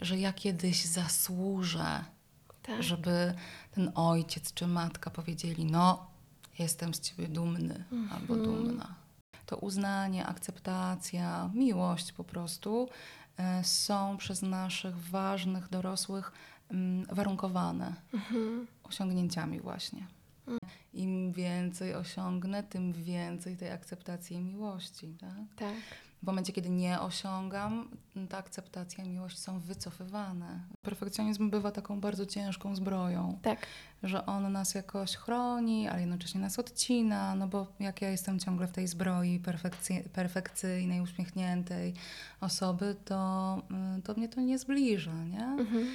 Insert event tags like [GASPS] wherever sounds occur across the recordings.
że ja kiedyś zasłużę, Tak. żeby ten ojciec czy matka powiedzieli: No, jestem z ciebie dumny albo dumna. To uznanie, akceptacja, miłość po prostu e, są przez naszych ważnych dorosłych mm, warunkowane osiągnięciami właśnie. Im więcej osiągnę, tym więcej tej akceptacji i miłości. Tak? Tak. W momencie, kiedy nie osiągam, ta akceptacja i miłość są wycofywane. Perfekcjonizm bywa taką bardzo ciężką zbroją, Tak. że on nas jakoś chroni, ale jednocześnie nas odcina, no bo jak ja jestem ciągle w tej zbroi perfekcy- perfekcyjnej, uśmiechniętej osoby, to, y, to mnie to nie zbliża, nie? Mhm.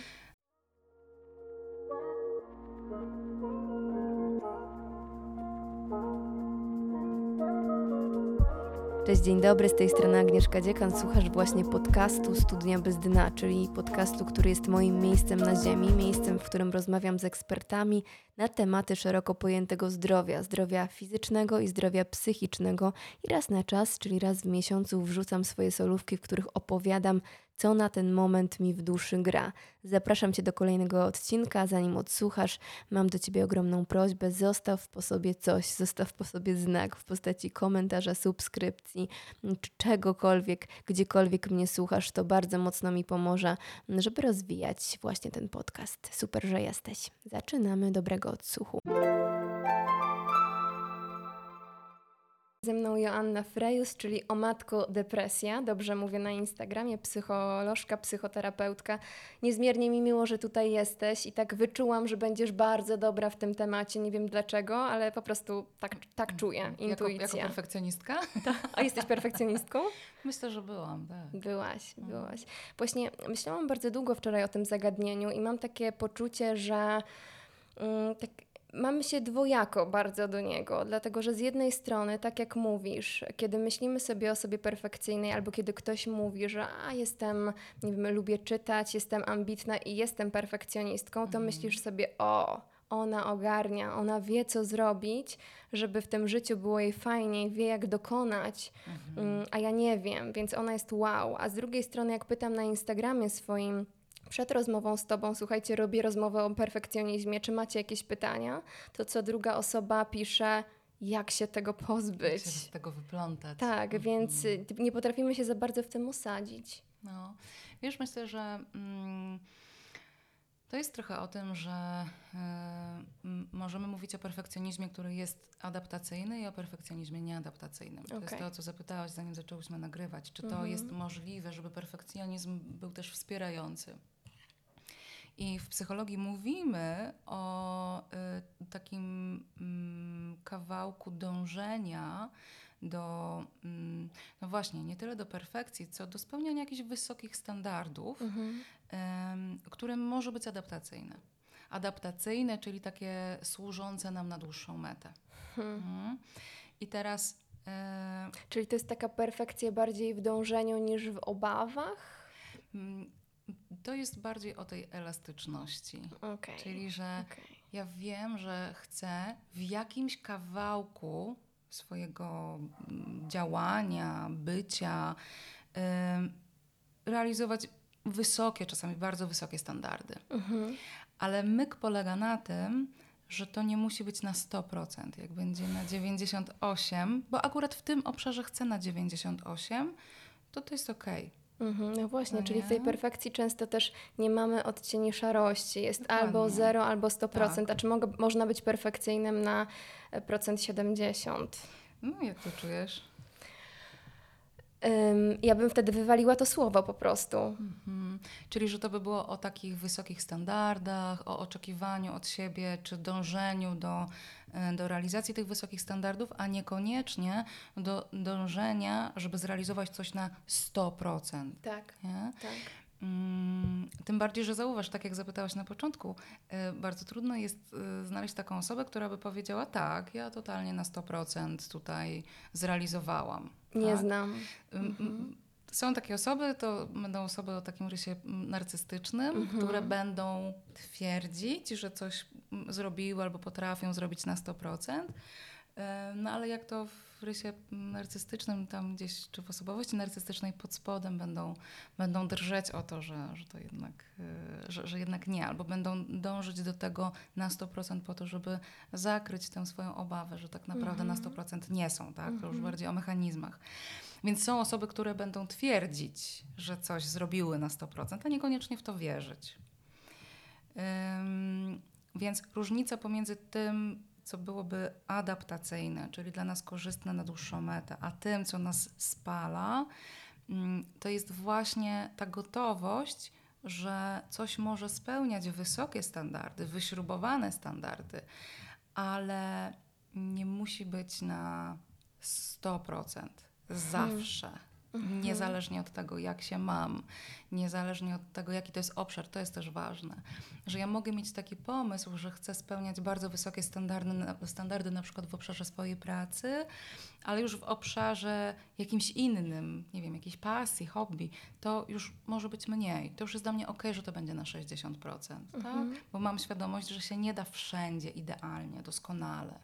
Cześć, dzień dobry, z tej strony Agnieszka Dziekan. Słuchasz właśnie podcastu Studnia Bez Dna, czyli podcastu, który jest moim miejscem na ziemi, miejscem, w którym rozmawiam z ekspertami na tematy szeroko pojętego zdrowia, zdrowia fizycznego i zdrowia psychicznego. I raz na czas, czyli raz w miesiącu wrzucam swoje solówki, w których opowiadam, co na ten moment mi w duszy gra. Zapraszam Cię do kolejnego odcinka. Zanim odsłuchasz, mam do Ciebie ogromną prośbę. Zostaw po sobie coś, zostaw po sobie znak w postaci komentarza, subskrypcji, czy czegokolwiek, gdziekolwiek mnie słuchasz. To bardzo mocno mi pomoże, żeby rozwijać właśnie ten podcast. Super, że jesteś. Zaczynamy. Dobrego odsłuchu. Ze mną Joanna Frejus, czyli o matko depresja, dobrze mówię na Instagramie, psycholożka, psychoterapeutka. Niezmiernie mi miło, że tutaj jesteś i tak wyczułam, że będziesz bardzo dobra w tym temacie. Nie wiem dlaczego, ale po prostu tak, tak czuję, Jako, intuicja. jako perfekcjonistka? [LAUGHS] A jesteś perfekcjonistką? [LAUGHS] Myślę, że byłam, tak. Byłaś, byłaś. Właśnie myślałam bardzo długo wczoraj o tym zagadnieniu i mam takie poczucie, że tak, mamy się dwojako bardzo do niego, dlatego że z jednej strony, tak jak mówisz, kiedy myślimy sobie o sobie perfekcyjnej, albo kiedy ktoś mówi, że a jestem, nie wiem, lubię czytać, jestem ambitna i jestem perfekcjonistką, to myślisz sobie, o, ona ogarnia, ona wie, co zrobić, żeby w tym życiu było jej fajniej, wie, jak dokonać, mm, a ja nie wiem, więc ona jest wow. A z drugiej strony, jak pytam na Instagramie swoim, przed rozmową z Tobą, słuchajcie, robię rozmowę o perfekcjonizmie, czy macie jakieś pytania, to co druga osoba pisze, jak się tego Jak pozbyć. się z tego wyplątać. Tak, więc y, nie potrafimy się za bardzo w tym osadzić. No, wiesz, myślę, że mm, to jest trochę o tym, że m, możemy mówić o perfekcjonizmie, który jest adaptacyjny i o perfekcjonizmie nieadaptacyjnym. To jest to, co zapytałaś, zanim zaczęłyśmy nagrywać. Czy to Mhm. jest możliwe, żeby perfekcjonizm był też wspierający? I w psychologii mówimy o y, takim mm, kawałku dążenia do, mm, no właśnie, nie tyle do perfekcji, co do spełniania jakichś wysokich standardów, em, które może być adaptacyjne. Adaptacyjne, czyli takie służące nam na dłuższą metę. Mhm. I teraz e, Czyli to jest taka perfekcja bardziej w dążeniu niż w obawach? To jest bardziej o tej elastyczności. Okej. Czyli, że okej. ja wiem, że chcę w jakimś kawałku swojego mm, działania, bycia realizować wysokie, czasami bardzo wysokie standardy. Mhm. Ale myk polega na tym, że to nie musi być na 100%. Jak będzie na 98%, bo akurat w tym obszarze chcę na 98%, to to jest okej. Mhm, no właśnie, No czyli w tej perfekcji często też nie mamy odcieni szarości. Jest albo Dokładnie. 0, albo 100%. Tak. A czy mogę, można być perfekcyjnym na e, procent 70? No jak to czujesz? Ja bym wtedy wywaliła to słowo po prostu. Mhm. Czyli, że to by było o takich wysokich standardach, o oczekiwaniu od siebie, czy dążeniu do, e, do realizacji tych wysokich standardów, a niekoniecznie do dążenia, żeby zrealizować coś na 100%. Tak, Nie? tak. Tym bardziej, że zauważ, tak jak zapytałaś na początku, e, bardzo trudno jest e, znaleźć taką osobę, która by powiedziała: Tak, ja totalnie na 100% tutaj zrealizowałam. Nie tak? znam. Ym, Są takie osoby, to będą osoby o takim rysie narcystycznym, Mhm. które będą twierdzić, że coś zrobiły albo potrafią zrobić na 100%. E, no ale jak to w rysie narcystycznym, tam gdzieś, czy w osobowości narcystycznej pod spodem będą, będą drżeć o to, że, że to jednak, e, że, że jednak nie, albo będą dążyć do tego na 100% po to, żeby zakryć tę swoją obawę, że tak naprawdę na 100% nie są, tak? To już bardziej o mechanizmach. Więc są osoby, które będą twierdzić, że coś zrobiły na 100%, a niekoniecznie w to wierzyć. Ym, więc różnica pomiędzy tym, co byłoby adaptacyjne, czyli dla nas korzystne na dłuższą metę, a tym, co nas spala, ym, to jest właśnie ta gotowość, że coś może spełniać wysokie standardy, wyśrubowane standardy, ale nie musi być na 100%. Zawsze. Mhm. Niezależnie od tego, jak się mam, niezależnie od tego, jaki to jest obszar, to jest też ważne. Że ja mogę mieć taki pomysł, że chcę spełniać bardzo wysokie standardy, na- standardy na przykład w obszarze swojej pracy, ale już w obszarze jakimś innym, nie wiem, jakiejś pasji, hobby, to już może być mniej. To już jest dla mnie ok, że to będzie na 60%, tak? Bo mam świadomość, że się nie da wszędzie idealnie, doskonale.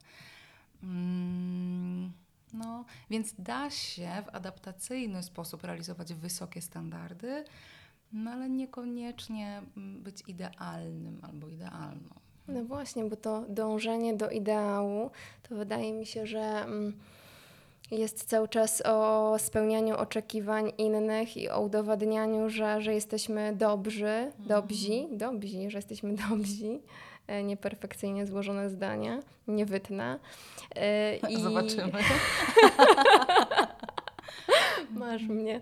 Mm, no, więc da się w adaptacyjny sposób realizować wysokie standardy, no ale niekoniecznie mm, być idealnym albo idealną. No właśnie, bo to dążenie do ideału, to wydaje mi się, że mm, jest cały czas o spełnianiu oczekiwań innych i o udowadnianiu, że, że jesteśmy dobrzy, dobrzy, dobrzy, że jesteśmy dobrzy. E, Nieperfekcyjnie złożone zdania, nie wytnę. E, I Zobaczymy. [LAUGHS] Masz mnie.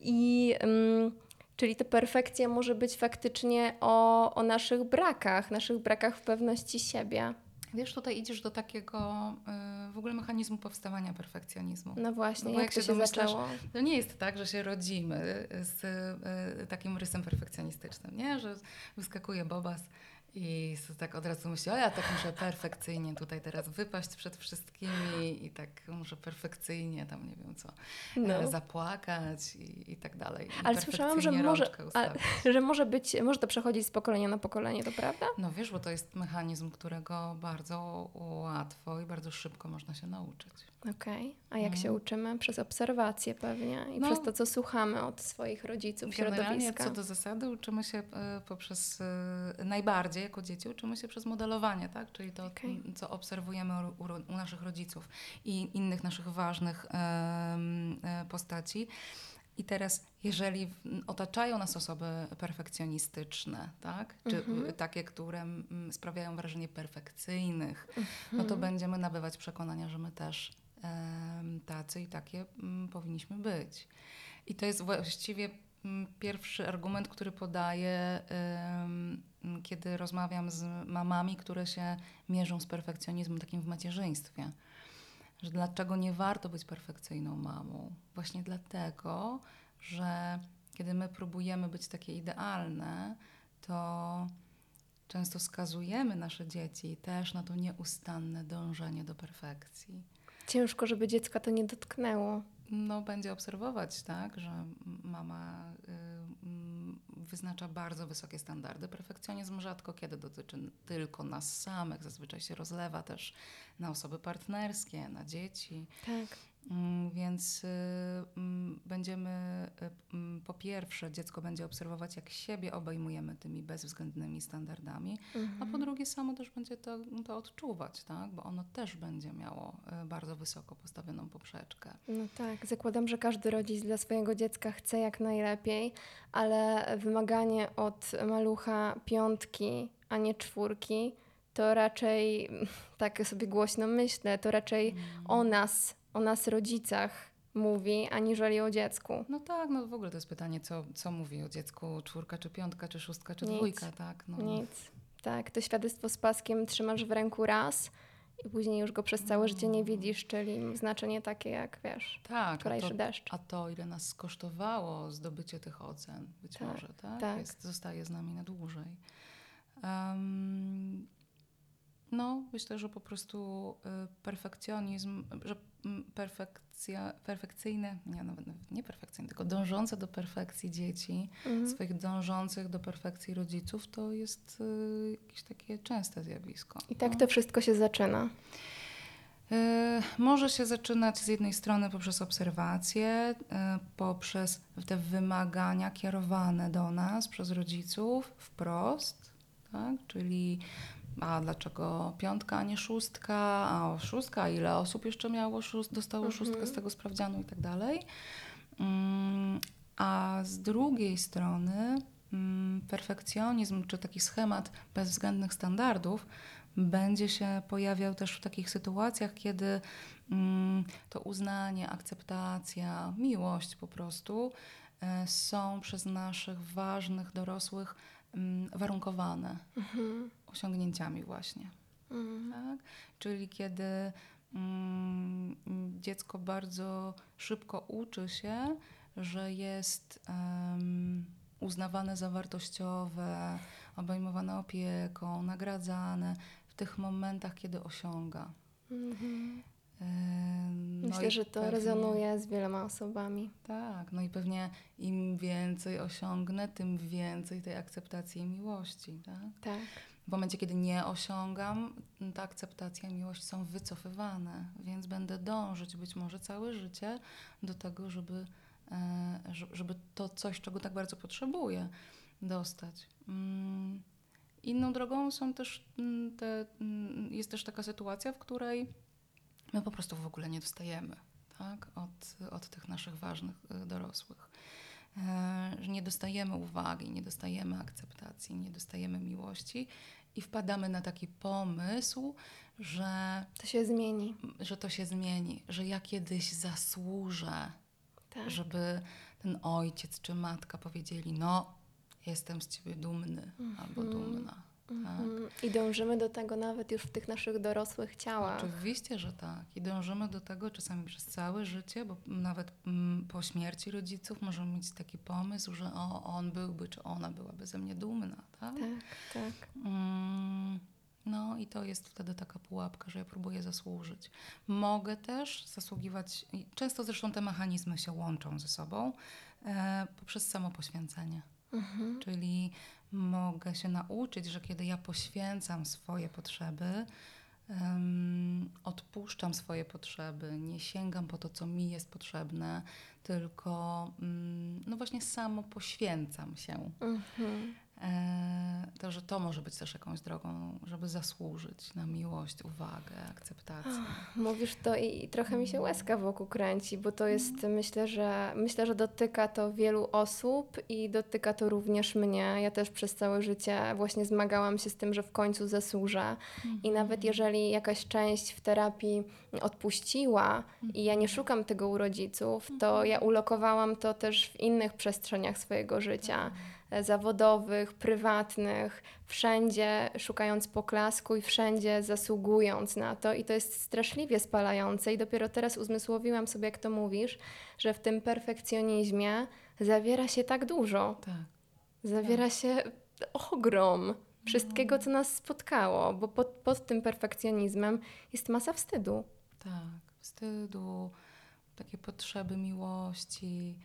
I mm, czyli ta perfekcja może być faktycznie o, o naszych brakach, naszych brakach w pewności siebie. Wiesz, tutaj idziesz do takiego y, w ogóle mechanizmu powstawania perfekcjonizmu. No właśnie, No jak, jak się domyślasz, zaczęło? To nie jest tak, że się rodzimy z y, takim rysem perfekcjonistycznym, nie? Że wyskakuje Bobas i tak od razu myśli, o ja tak muszę perfekcyjnie tutaj teraz wypaść przed wszystkimi i tak muszę perfekcyjnie tam nie wiem co, No. e, zapłakać i, i tak dalej. Ale słyszałam, że może, a, [LAUGHS] że może być, może to przechodzić z pokolenia na pokolenie, to prawda? No wiesz, bo to jest mechanizm, którego bardzo łatwo i bardzo szybko można się nauczyć. Okej. A jak się uczymy? Przez obserwację pewnie i No. przez to, co słuchamy od swoich rodziców, Generalnie środowiska. co do zasady uczymy się e, poprzez, e, najbardziej jako dzieci uczymy się przez modelowanie, tak? Czyli to, m, co obserwujemy u, u, naszych rodziców i innych naszych ważnych e, postaci. I teraz, jeżeli otaczają nas osoby perfekcjonistyczne, tak? czy Mhm. takie, które sprawiają wrażenie perfekcyjnych, no Mhm. to będziemy nabywać przekonania, że my też tacy i takie powinniśmy być. I to jest właściwie pierwszy argument, który m, kiedy rozmawiam z mamami, które się mierzą z perfekcjonizmem takim w macierzyństwie. Że dlaczego nie warto być perfekcyjną mamą? Właśnie dlatego, że kiedy my próbujemy być takie idealne, to często skazujemy nasze dzieci też na to nieustanne dążenie do perfekcji Ciężko, żeby dziecka to nie dotknęło. no, będzie obserwować, tak, że mama y, mm, wyznacza bardzo wysokie standardy. Perfekcjonizm rzadko kiedy dotyczy tylko nas samych, zazwyczaj się rozlewa też na osoby partnerskie, na dzieci. Tak. Mm, Więc y, mm, będziemy, y, mm, po pierwsze, dziecko będzie obserwować, jak siebie obejmujemy tymi bezwzględnymi standardami, a po drugie, samo też będzie to, to odczuwać, tak? bo ono też będzie miało y, bardzo wysoko postawioną poprzeczkę. No tak, zakładam, że każdy rodzic dla swojego dziecka chce jak najlepiej, ale wymaganie od malucha piątki, a nie czwórki, to raczej, [LAUGHS] tak sobie głośno myślę, to raczej o nas, o nas rodzicach mówi, aniżeli o dziecku. No tak, no w ogóle to jest pytanie, co, co mówi o dziecku czwórka, czy piątka, czy szóstka, czy Nic. dwójka, tak? No. Nic. Tak, to świadectwo z paskiem trzymasz w ręku raz i później już go przez całe życie nie widzisz, czyli znaczenie takie jak, wiesz, Tak, a wczorajszy to, deszcz. a to, ile nas kosztowało zdobycie tych ocen, być Tak, może, tak? tak. Jest, zostaje z nami na dłużej. Em, no, myślę, że po prostu y, perfekcjonizm, że mm, perfekcja, perfekcyjne, nie, nawet nie perfekcyjne, tylko dążące do perfekcji dzieci, Mhm. swoich dążących do perfekcji rodziców, to jest y, jakieś takie częste zjawisko. I tak no. to wszystko się zaczyna. Y, Może się zaczynać z jednej strony poprzez obserwacje, poprzez te wymagania kierowane do nas przez rodziców wprost, tak? czyli a dlaczego piątka, a nie szóstka, a szóstka, ile osób jeszcze miało szóst, dostało Mhm. szóstkę z tego sprawdzianu i tak dalej. Mm, A z drugiej strony mm, perfekcjonizm, czy taki schemat bezwzględnych standardów będzie się pojawiał też w takich sytuacjach, kiedy mm, to uznanie, akceptacja, miłość po prostu e, są przez naszych ważnych dorosłych warunkowane Mhm. Osiągnięciami właśnie. Mhm. Tak? Czyli kiedy mm, dziecko bardzo szybko uczy się, że jest em, uznawane za wartościowe, obejmowane opieką, nagradzane w tych momentach, kiedy osiąga. Mhm. Em, no Myślę, że to pewnie- rezonuje z wieloma osobami. Tak, no i pewnie im więcej osiągnę, tym więcej tej akceptacji i miłości. Tak? Tak. W momencie, kiedy nie osiągam, ta akceptacja i miłość są wycofywane, więc będę dążyć być może całe życie do tego, żeby, e, żeby to coś, czego tak bardzo potrzebuję, dostać. Mm, Inną drogą są też mm, te, mm, jest też taka sytuacja, w której my po prostu w ogóle nie dostajemy tak? od, od tych naszych ważnych y, dorosłych. E, Że nie dostajemy uwagi, nie dostajemy akceptacji, nie dostajemy miłości i wpadamy na taki pomysł, że, To się zmieni. że to się zmieni, że ja kiedyś zasłużę, Tak. żeby ten ojciec czy matka powiedzieli: No, jestem z ciebie dumny albo dumna. Tak? Mhm. I dążymy do tego nawet już w tych naszych dorosłych ciałach. Oczywiście, że tak. I dążymy do tego czasami przez całe życie, bo nawet mm, po śmierci rodziców możemy mieć taki pomysł, że o, on byłby, czy ona byłaby ze mnie dumna. Tak? Tak, tak. Mm, no i to jest wtedy taka pułapka, że ja próbuję zasłużyć. Mogę też zasługiwać, często zresztą te mechanizmy się łączą ze sobą, e, poprzez samo poświęcenie. Mhm. Czyli mogę się nauczyć, że kiedy ja poświęcam swoje potrzeby, em, odpuszczam swoje potrzeby, nie sięgam po to, co mi jest potrzebne, tylko mm, no właśnie samo poświęcam się. Mhm. E, to, że to może być też jakąś drogą, żeby zasłużyć na miłość, uwagę, akceptację. Mówisz to i trochę mi się łezka wokół kręci, bo to jest, myślę, że myślę, że dotyka to wielu osób i dotyka to również mnie. Ja też przez całe życie właśnie zmagałam się z tym, że w końcu zasłużę. I nawet jeżeli jakaś część w terapii odpuściła i ja nie szukam tego u rodziców, to ja ulokowałam to też w innych przestrzeniach swojego życia. E, zawodowych, prywatnych, wszędzie szukając poklasku i wszędzie zasługując na to. I to jest straszliwie spalające. I dopiero teraz uzmysłowiłam sobie, jak to mówisz, że w tym perfekcjonizmie zawiera się tak dużo. Tak. Zawiera się ogrom wszystkiego, co nas spotkało, bo pod, pod tym perfekcjonizmem jest masa wstydu. Tak, wstydu, takie potrzeby miłości,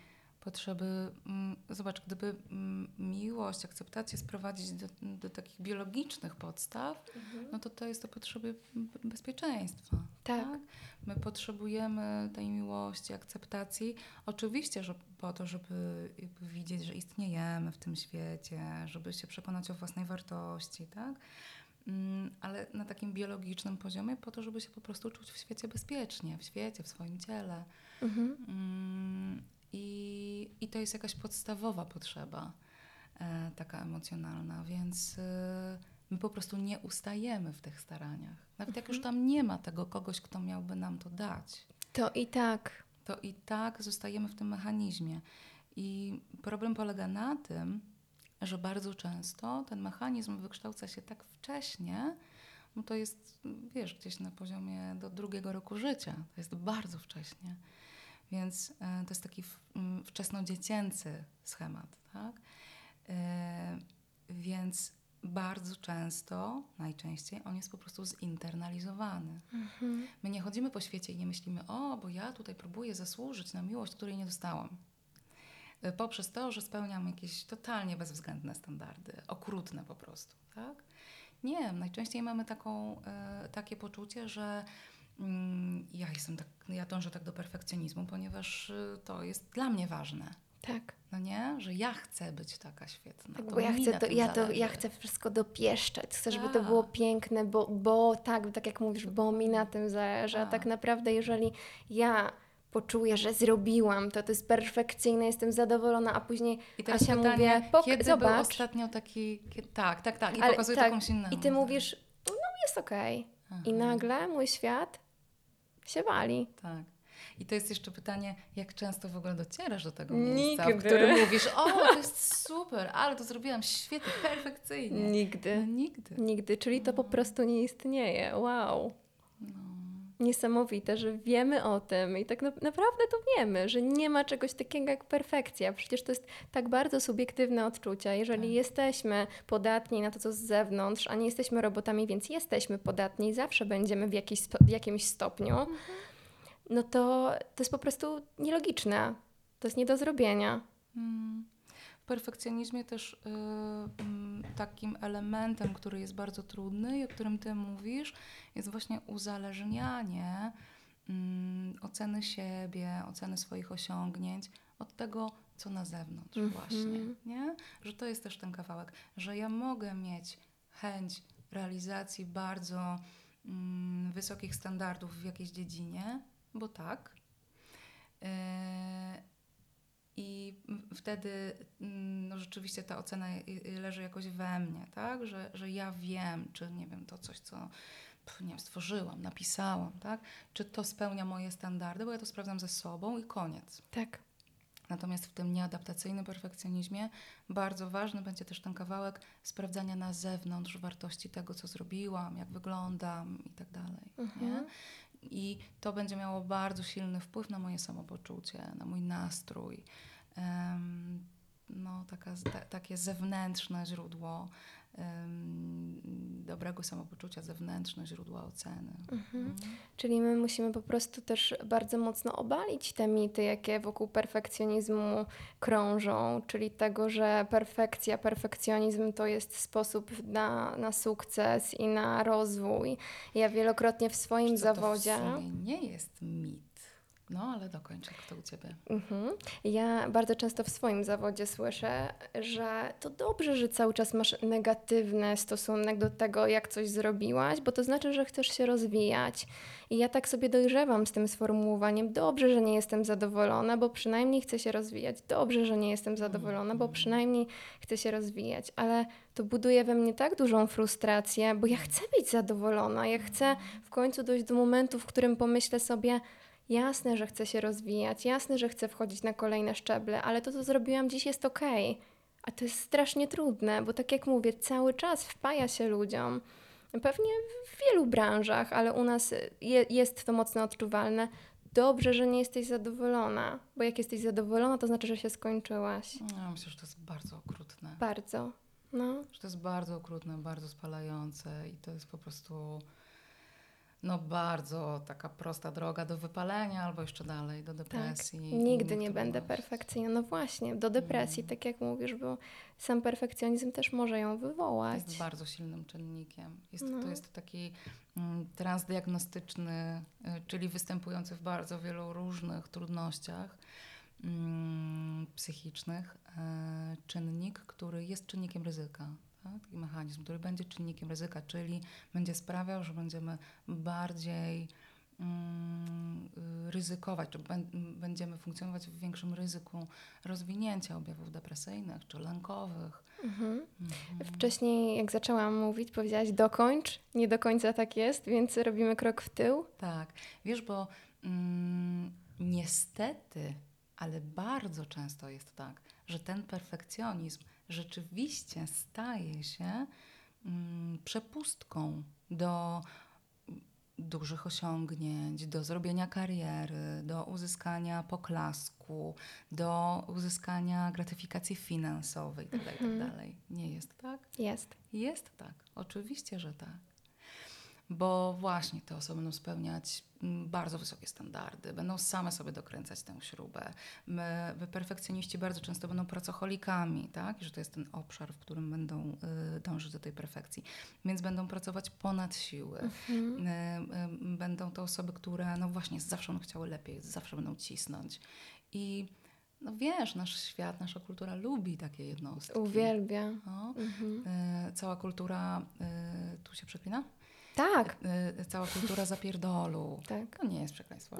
potrzeby. Mm, zobacz, gdyby mm, miłość, akceptację sprowadzić do, do takich biologicznych podstaw, no to to jest to potrzeby b- bezpieczeństwa. Tak. My potrzebujemy tej miłości, akceptacji. Oczywiście, że po to, żeby widzieć, że istniejemy w tym świecie, żeby się przekonać o własnej wartości, tak? Mm, ale na takim biologicznym poziomie, po to, żeby się po prostu czuć w świecie bezpiecznie, w świecie, w swoim ciele. Mhm. I, I to jest jakaś podstawowa potrzeba, e, taka emocjonalna, więc e, my po prostu nie ustajemy w tych staraniach. Nawet jak już tam nie ma tego kogoś, kto miałby nam to dać, To i tak. to i tak zostajemy w tym mechanizmie. I problem polega na tym, że bardzo często ten mechanizm wykształca się tak wcześnie, bo to jest, wiesz, gdzieś na poziomie do drugiego roku życia. To jest bardzo wcześnie. Więc e, to jest taki w, m, wczesnodziecięcy schemat, tak? E, więc bardzo często, najczęściej, on jest po prostu zinternalizowany. Mhm. My nie chodzimy po świecie i nie myślimy, o, bo ja tutaj próbuję zasłużyć na miłość, której nie dostałam. Y, Poprzez to, że spełniam jakieś totalnie bezwzględne standardy, okrutne po prostu, tak? Nie, najczęściej mamy taką, takie poczucie, że mm, ja jestem tak, ja dążę tak do perfekcjonizmu, ponieważ y, to jest dla mnie ważne. Tak. No nie? Że ja chcę być taka świetna. Tak, to bo ja chcę, to, ja, to, ja chcę wszystko dopieszczać. Chcę, żeby to Tak. było piękne, bo, bo tak, tak jak mówisz, bo mi na tym zależy. A tak Tak. naprawdę, jeżeli ja poczuję, że zrobiłam to, to jest perfekcyjne, jestem zadowolona, a później I teraz Asia pytanie, mówię, pok- kiedy był zobacz. ostatnio taki... Tak, tak, tak. I Ale pokazuje tak, to innemu. I ty mówisz, no jest okej. I Aha. nagle mój świat się wali. Tak. I to jest jeszcze pytanie, jak często w ogóle docierasz do tego miejsca, w Nigdy. którym mówisz, o, to jest super, ale to zrobiłam świetnie, perfekcyjnie. Nigdy. No, nigdy. Nigdy, czyli to po prostu nie istnieje. Wow. Niesamowite, że wiemy o tym i tak na, naprawdę to wiemy, że nie ma czegoś takiego jak perfekcja. Przecież to jest tak bardzo subiektywne odczucie. Jeżeli Tak. jesteśmy podatni na to, co z zewnątrz, a nie jesteśmy robotami, więc jesteśmy podatni i zawsze będziemy w, jakiś w jakimś stopniu, Mhm. no to to jest po prostu nielogiczne. To jest nie do zrobienia. Mm. W perfekcjonizmie też y, mm, takim elementem, który jest bardzo trudny i o którym ty mówisz, jest właśnie uzależnianie mm, oceny siebie, oceny swoich osiągnięć od tego, co na zewnątrz Mhm. właśnie, nie? Że to jest też ten kawałek, że ja mogę mieć chęć realizacji bardzo mm, wysokich standardów w jakiejś dziedzinie, bo tak. I wtedy mm, no, rzeczywiście ta ocena leży jakoś we mnie, tak? Że, że ja wiem, czy nie wiem, to coś, co nie wiem, stworzyłam, napisałam, tak? Czy to spełnia moje standardy, bo ja to sprawdzam ze sobą i koniec. Tak. Natomiast w tym nieadaptacyjnym perfekcjonizmie bardzo ważny będzie też ten kawałek sprawdzania na zewnątrz wartości tego, co zrobiłam, jak wyglądam i tak dalej. I to będzie miało bardzo silny wpływ na moje samopoczucie, na mój nastrój. Em, no, taka, ta, takie zewnętrzne źródło dobrego samopoczucia, zewnętrzne źródło oceny. Mhm. Czyli my musimy po prostu też bardzo mocno obalić te mity, jakie wokół perfekcjonizmu krążą, czyli tego, że perfekcja, perfekcjonizm to jest sposób na, na sukces i na rozwój. Ja wielokrotnie w swoim to zawodzie. w sumie nie jest mit. No, ale dokończę jak to u Ciebie. Mhm. Ja bardzo często w swoim zawodzie słyszę, że to dobrze, że cały czas masz negatywny stosunek do tego, jak coś zrobiłaś, bo to znaczy, że chcesz się rozwijać. I ja tak sobie dojrzewam z tym sformułowaniem. Dobrze, że nie jestem zadowolona, bo przynajmniej chcę się rozwijać. Dobrze, że nie jestem zadowolona, bo przynajmniej chcę się rozwijać. Ale to buduje we mnie tak dużą frustrację, bo ja chcę być zadowolona. Ja chcę w końcu dojść do momentu, w którym pomyślę sobie, Jasne, że chcę się rozwijać, jasne, że chcę wchodzić na kolejne szczeble, ale to, co zrobiłam dziś, jest okej. A to jest strasznie trudne, bo tak jak mówię, cały czas wpaja się ludziom. Pewnie w wielu branżach, ale u nas je, jest to mocno odczuwalne. Dobrze, że nie jesteś zadowolona, bo jak jesteś zadowolona, to znaczy, że się skończyłaś. Ja myślę, że to jest bardzo okrutne. Bardzo. No, Że to jest bardzo okrutne, bardzo spalające i to jest po prostu no bardzo taka prosta droga do wypalenia albo jeszcze dalej, do depresji. i Tak. nigdy nie będę perfekcyjna. No właśnie, do depresji, Mm. tak jak mówisz, bo sam perfekcjonizm też może ją wywołać. Jest bardzo silnym czynnikiem. Jest, No. To jest taki mm, transdiagnostyczny, y, czyli występujący w bardzo wielu różnych trudnościach mm, psychicznych e, czynnik, który jest czynnikiem ryzyka. Tak? Taki mechanizm, który będzie czynnikiem ryzyka, czyli będzie sprawiał, że będziemy bardziej mm, ryzykować, czy bę- będziemy funkcjonować w większym ryzyku rozwinięcia objawów depresyjnych czy lękowych. Mhm. Mhm. Wcześniej, jak zaczęłam mówić, powiedziałaś dokończ. Nie do końca tak jest, więc robimy krok w tył. Tak, wiesz, bo mm, niestety, ale bardzo często jest tak, że ten perfekcjonizm rzeczywiście staje się mm, przepustką do dużych osiągnięć, do zrobienia kariery, do uzyskania poklasku, do uzyskania gratyfikacji finansowej itd. Mhm. itd. Nie jest tak? Jest. Jest tak, oczywiście, że tak. Bo właśnie te osoby będą spełniać mm, bardzo wysokie standardy, będą same sobie dokręcać tę śrubę. My, perfekcjoniści bardzo często będą pracocholikami, tak? Że to jest ten obszar, w którym będą y, dążyć do tej perfekcji. Więc będą pracować ponad siły. Mhm. Y, y, będą to osoby, które no właśnie zawsze będą chciały lepiej, zawsze będą cisnąć. I no wiesz, nasz świat, nasza kultura lubi takie jednostki. Uwielbia. No. Mhm. Y, cała kultura, y, tu się przeklina? Tak, Y, cała kultura zapierdolu. tak. To nie jest przekleństwo.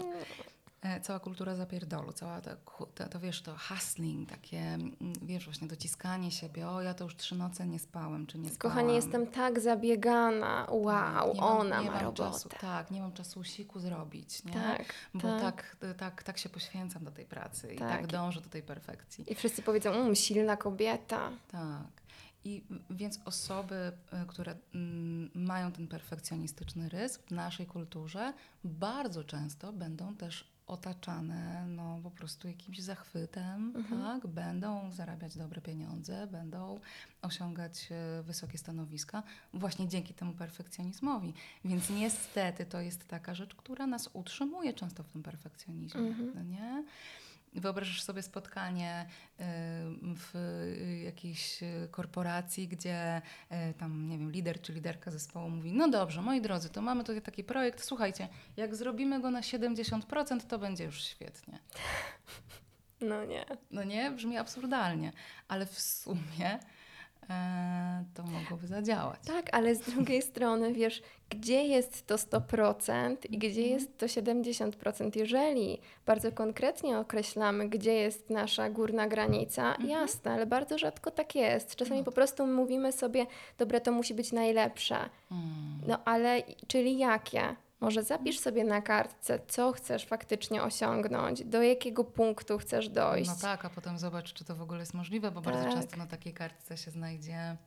E, Cała kultura zapierdolu, cała ta, to, to wiesz, to hustling, takie, mm, wiesz, właśnie dociskanie siebie, o ja to już trzy noce nie spałem, czy nie spałam. Kochanie, jestem tak zabiegana. Wow, mam- ona nie ma mam robotę. Czasu, tak, nie mam czasu siku zrobić, nie? Tak, Bo tak. tak. Tak, tak, się poświęcam do tej pracy i Tak. tak dążę do tej perfekcji. I wszyscy powiedzą, um, silna kobieta. Tak. I więc osoby, y, które mm, mają ten perfekcjonistyczny rys w naszej kulturze, bardzo często będą też otaczane no, po prostu jakimś zachwytem, Mhm. tak? Będą zarabiać dobre pieniądze, będą osiągać e, wysokie stanowiska właśnie dzięki temu perfekcjonizmowi. Więc niestety to jest taka rzecz, która nas utrzymuje często w tym perfekcjonizmie, Mhm. no nie? Wyobrażasz sobie spotkanie w y, jakiejś y, korporacji, gdzie y, tam, nie wiem, lider czy liderka zespołu mówi, no dobrze, moi drodzy, to mamy tutaj taki projekt, słuchajcie, jak zrobimy go na 70%, to będzie już świetnie. No nie. No nie, brzmi absurdalnie, ale w sumie to mogłoby zadziałać. Tak, ale z drugiej [LAUGHS] strony, wiesz, gdzie jest to 100% i gdzie Mhm. jest to 70%? Jeżeli bardzo konkretnie określamy, gdzie jest nasza górna granica, jasne, ale bardzo rzadko tak jest. Czasami Mhm. No. po prostu mówimy sobie, dobra, to musi być najlepsze. Mm. No ale, czyli jakie? Może zapisz sobie na kartce, co chcesz faktycznie osiągnąć, do jakiego punktu chcesz dojść. No tak, a potem zobacz, czy to w ogóle jest możliwe, bo bardzo Tak. często na takiej kartce się znajdzie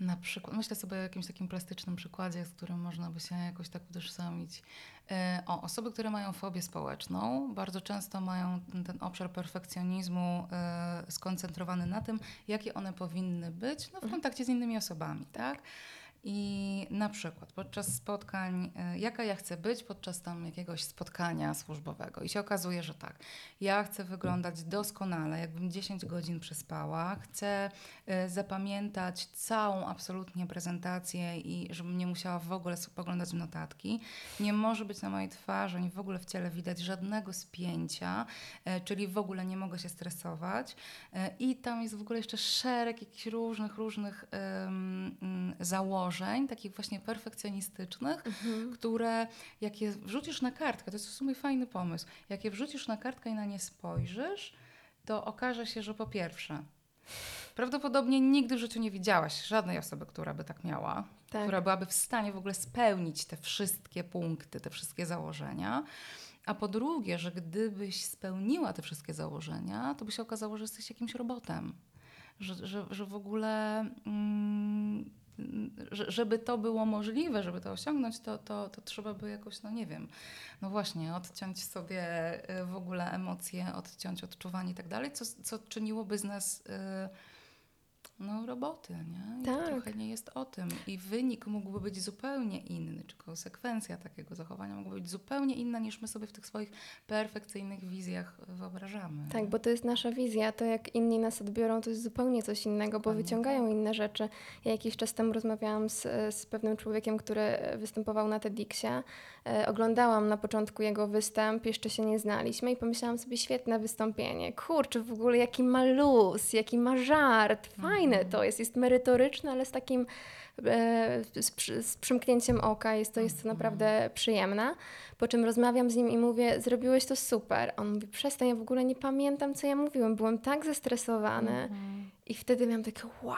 na przykład, myślę sobie o jakimś takim plastycznym przykładzie, z którym można by się jakoś tak utożsamić. E, O, osoby, które mają fobię społeczną, bardzo często mają ten, obszar perfekcjonizmu e, skoncentrowany na tym, jakie one powinny być no, w kontakcie z innymi osobami, tak? I na przykład podczas spotkań, e, jaka ja chcę być podczas tam jakiegoś spotkania służbowego. I się okazuje, że tak, ja chcę wyglądać doskonale, jakbym 10 godzin przespała. Chcę e, zapamiętać całą absolutnie prezentację i żebym nie musiała w ogóle spoglądać w notatki. Nie może być na mojej twarzy, ani w ogóle w ciele widać żadnego spięcia, e, czyli w ogóle nie mogę się stresować. I tam jest w ogóle jeszcze szereg jakichś różnych, różnych em, mm, założeń, takich właśnie perfekcjonistycznych, Mhm. które jak je wrzucisz na kartkę, to jest w sumie fajny pomysł, jak je wrzucisz na kartkę i na nie spojrzysz, to okaże się, że po pierwsze, prawdopodobnie nigdy w życiu nie widziałaś żadnej osoby, która by tak miała, Tak. która byłaby w stanie w ogóle spełnić te wszystkie punkty, te wszystkie założenia. A po drugie, że gdybyś spełniła te wszystkie założenia, to by się okazało, że jesteś jakimś robotem. Że, że, że w ogóle, mm, żeby to było możliwe, żeby to osiągnąć, to, to, to trzeba by jakoś, no nie wiem, no właśnie, odciąć sobie y, w ogóle emocje, odciąć odczuwanie i tak dalej, co, co czyniłoby z nas y, no, roboty, nie? I Tak. to trochę nie jest o tym. I wynik mógłby być zupełnie inny, czy konsekwencja takiego zachowania mogłaby być zupełnie inna, niż my sobie w tych swoich perfekcyjnych wizjach wyobrażamy. Tak, bo to jest nasza wizja. To, jak inni nas odbiorą, to jest zupełnie coś innego, bo wyciągają inne rzeczy. Ja jakiś czas temu rozmawiałam z, z pewnym człowiekiem, który występował na TEDxie. E, oglądałam na początku jego występ, jeszcze się nie znaliśmy i pomyślałam sobie, świetne wystąpienie. Kurczę, w ogóle jaki ma luz, jaki ma żart. Fajne to jest. Jest merytoryczne, ale z takim e, z, z przymknięciem oka. Jest to, jest to naprawdę przyjemne. Po czym rozmawiam z nim i mówię, zrobiłeś to super. On mówi, przestań, ja w ogóle nie pamiętam, co ja mówiłem. Byłem tak zestresowany. Mhm. I wtedy miałam takie, wow,